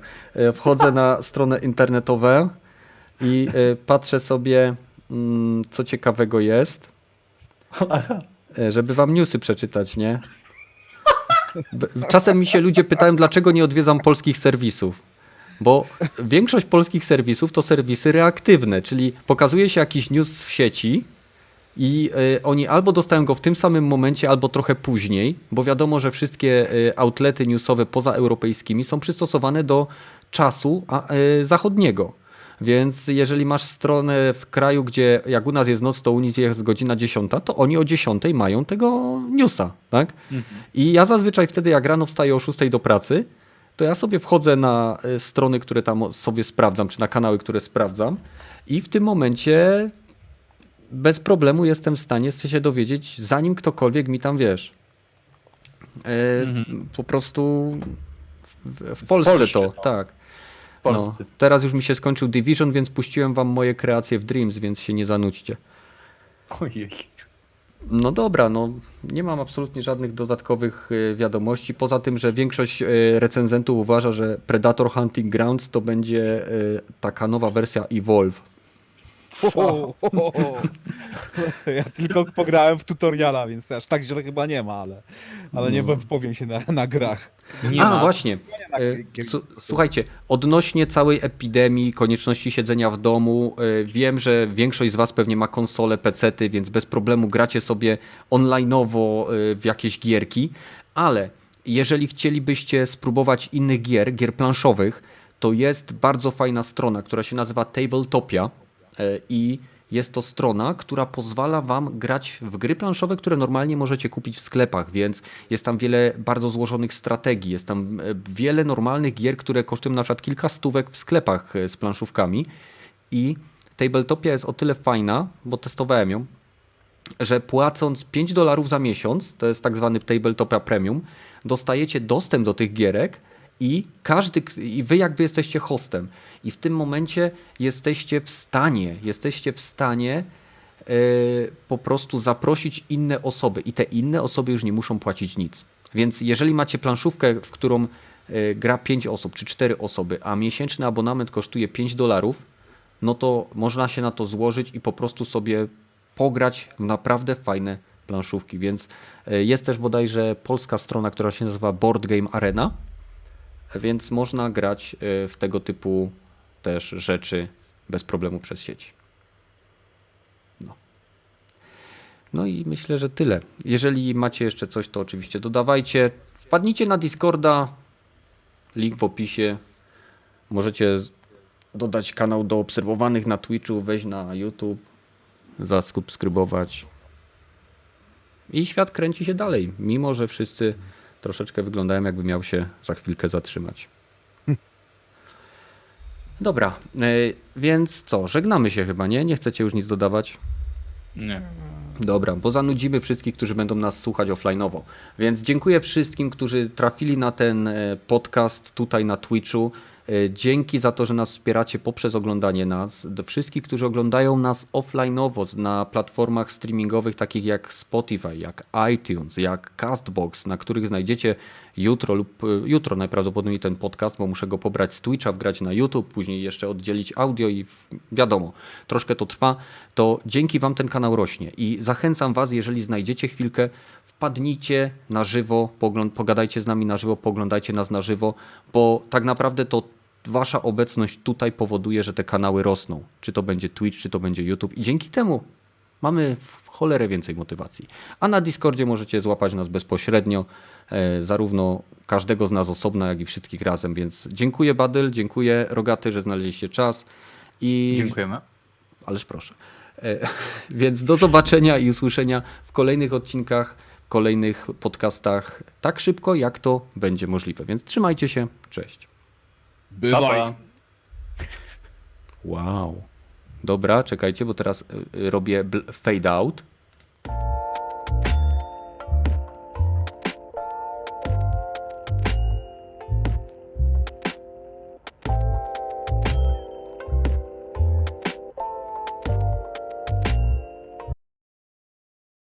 Wchodzę na stronę internetową i patrzę sobie, mm, co ciekawego jest, Aha. e, żeby wam newsy przeczytać, nie? Czasem mi się ludzie pytają, dlaczego nie odwiedzam polskich serwisów. Bo większość polskich serwisów to serwisy reaktywne, czyli pokazuje się jakiś news w sieci i y, oni albo dostają go w tym samym momencie, albo trochę później, bo wiadomo, że wszystkie y, outlety newsowe pozaeuropejskimi są przystosowane do czasu zachodniego. Więc jeżeli masz stronę w kraju, gdzie jak u nas jest noc, to u nich jest godzina 10, to oni o 10 mają tego newsa, tak? I ja zazwyczaj wtedy, jak rano wstaję o 6 do pracy, to ja sobie wchodzę na y, strony, które tam sobie sprawdzam, czy na kanały, które sprawdzam i w tym momencie bez problemu jestem w stanie się dowiedzieć, zanim ktokolwiek mi tam, wiesz, e, Mhm. po prostu w, w Polsce Polski, to, no. tak. Polscy. No, teraz już mi się skończył Division, więc puściłem wam moje kreacje w Dreams, więc się nie zanudźcie. Ojej. No dobra, no nie mam absolutnie żadnych dodatkowych e, wiadomości, poza tym, że większość e, recenzentów uważa, że Predator Hunting Grounds to będzie e, taka nowa wersja Evolve. O, o, o. Ja tylko pograłem w tutoriala, więc aż tak źle chyba nie ma, ale, ale nie No. wypowiem się na, na grach. Nie A, ma. właśnie. E, Słuchajcie, odnośnie całej epidemii, konieczności siedzenia w domu, e, wiem, że większość z Was pewnie ma konsole, pecety, więc bez problemu gracie sobie online'owo e, w jakieś gierki, ale jeżeli chcielibyście spróbować innych gier, gier planszowych, to jest bardzo fajna strona, która się nazywa Tabletopia i jest to strona, która pozwala Wam grać w gry planszowe, które normalnie możecie kupić w sklepach, więc jest tam wiele bardzo złożonych strategii, jest tam e, wiele normalnych gier, które kosztują na przykład kilka stówek w sklepach e, z planszówkami. I Tabletopia jest o tyle fajna, bo testowałem ją, że płacąc 5 dolarów za miesiąc, to jest tak zwany Tabletopia Premium, dostajecie dostęp do tych gierek I każdy, i wy jakby jesteście hostem. I w tym momencie jesteście w stanie, jesteście w stanie e, po prostu zaprosić inne osoby i te inne osoby już nie muszą płacić nic. Więc jeżeli macie planszówkę, w którą e, gra 5 osób czy 4 osoby, a miesięczny abonament kosztuje 5 dolarów, no to można się na to złożyć i po prostu sobie pograć w naprawdę fajne planszówki. Więc e, jest też bodajże polska strona, która się nazywa Board Game Arena, więc można grać e, w tego typu też rzeczy bez problemu przez sieć. No. No i myślę, że tyle. Jeżeli macie jeszcze coś, to oczywiście dodawajcie. Wpadnijcie na Discorda, link w opisie. Możecie dodać kanał do obserwowanych na Twitchu, wejść na YouTube, zasubskrybować. I świat kręci się dalej, mimo że wszyscy troszeczkę wyglądają, jakby miał się za chwilkę zatrzymać. Dobra, e, więc co, żegnamy się chyba, nie? Nie chcecie już nic dodawać? Nie. Dobra, bo zanudzimy wszystkich, którzy będą nas słuchać offline'owo. Więc dziękuję wszystkim, którzy trafili na ten e, podcast tutaj na Twitchu. E, Dzięki za to, że nas wspieracie poprzez oglądanie nas. Do wszystkich, którzy oglądają nas offline'owo na platformach streamingowych takich jak Spotify, jak iTunes, jak Castbox, na których znajdziecie jutro lub e, jutro najprawdopodobniej ten podcast, bo muszę go pobrać z Twitcha, wgrać na YouTube, później jeszcze oddzielić audio i wiadomo, troszkę to trwa, to dzięki Wam ten kanał rośnie i zachęcam Was, jeżeli znajdziecie chwilkę, wpadnijcie na żywo, pogadajcie z nami na żywo, poglądajcie nas na żywo, bo tak naprawdę to Wasza obecność tutaj powoduje, że te kanały rosną. Czy to będzie Twitch, czy to będzie YouTube i dzięki temu mamy w cholerę więcej motywacji. A na Discordzie możecie złapać nas bezpośrednio, e, zarówno każdego z nas osobno, jak i wszystkich razem, więc dziękuję Badyl, dziękuję Rogaty, że znaleźliście czas i Dziękujemy. Ależ proszę. E, Więc do zobaczenia i usłyszenia w kolejnych odcinkach, w kolejnych podcastach tak szybko, jak to będzie możliwe. Więc trzymajcie się. Cześć. Bywaj. Bye. Wow. Dobra, czekajcie, bo teraz y, y, robię fade out.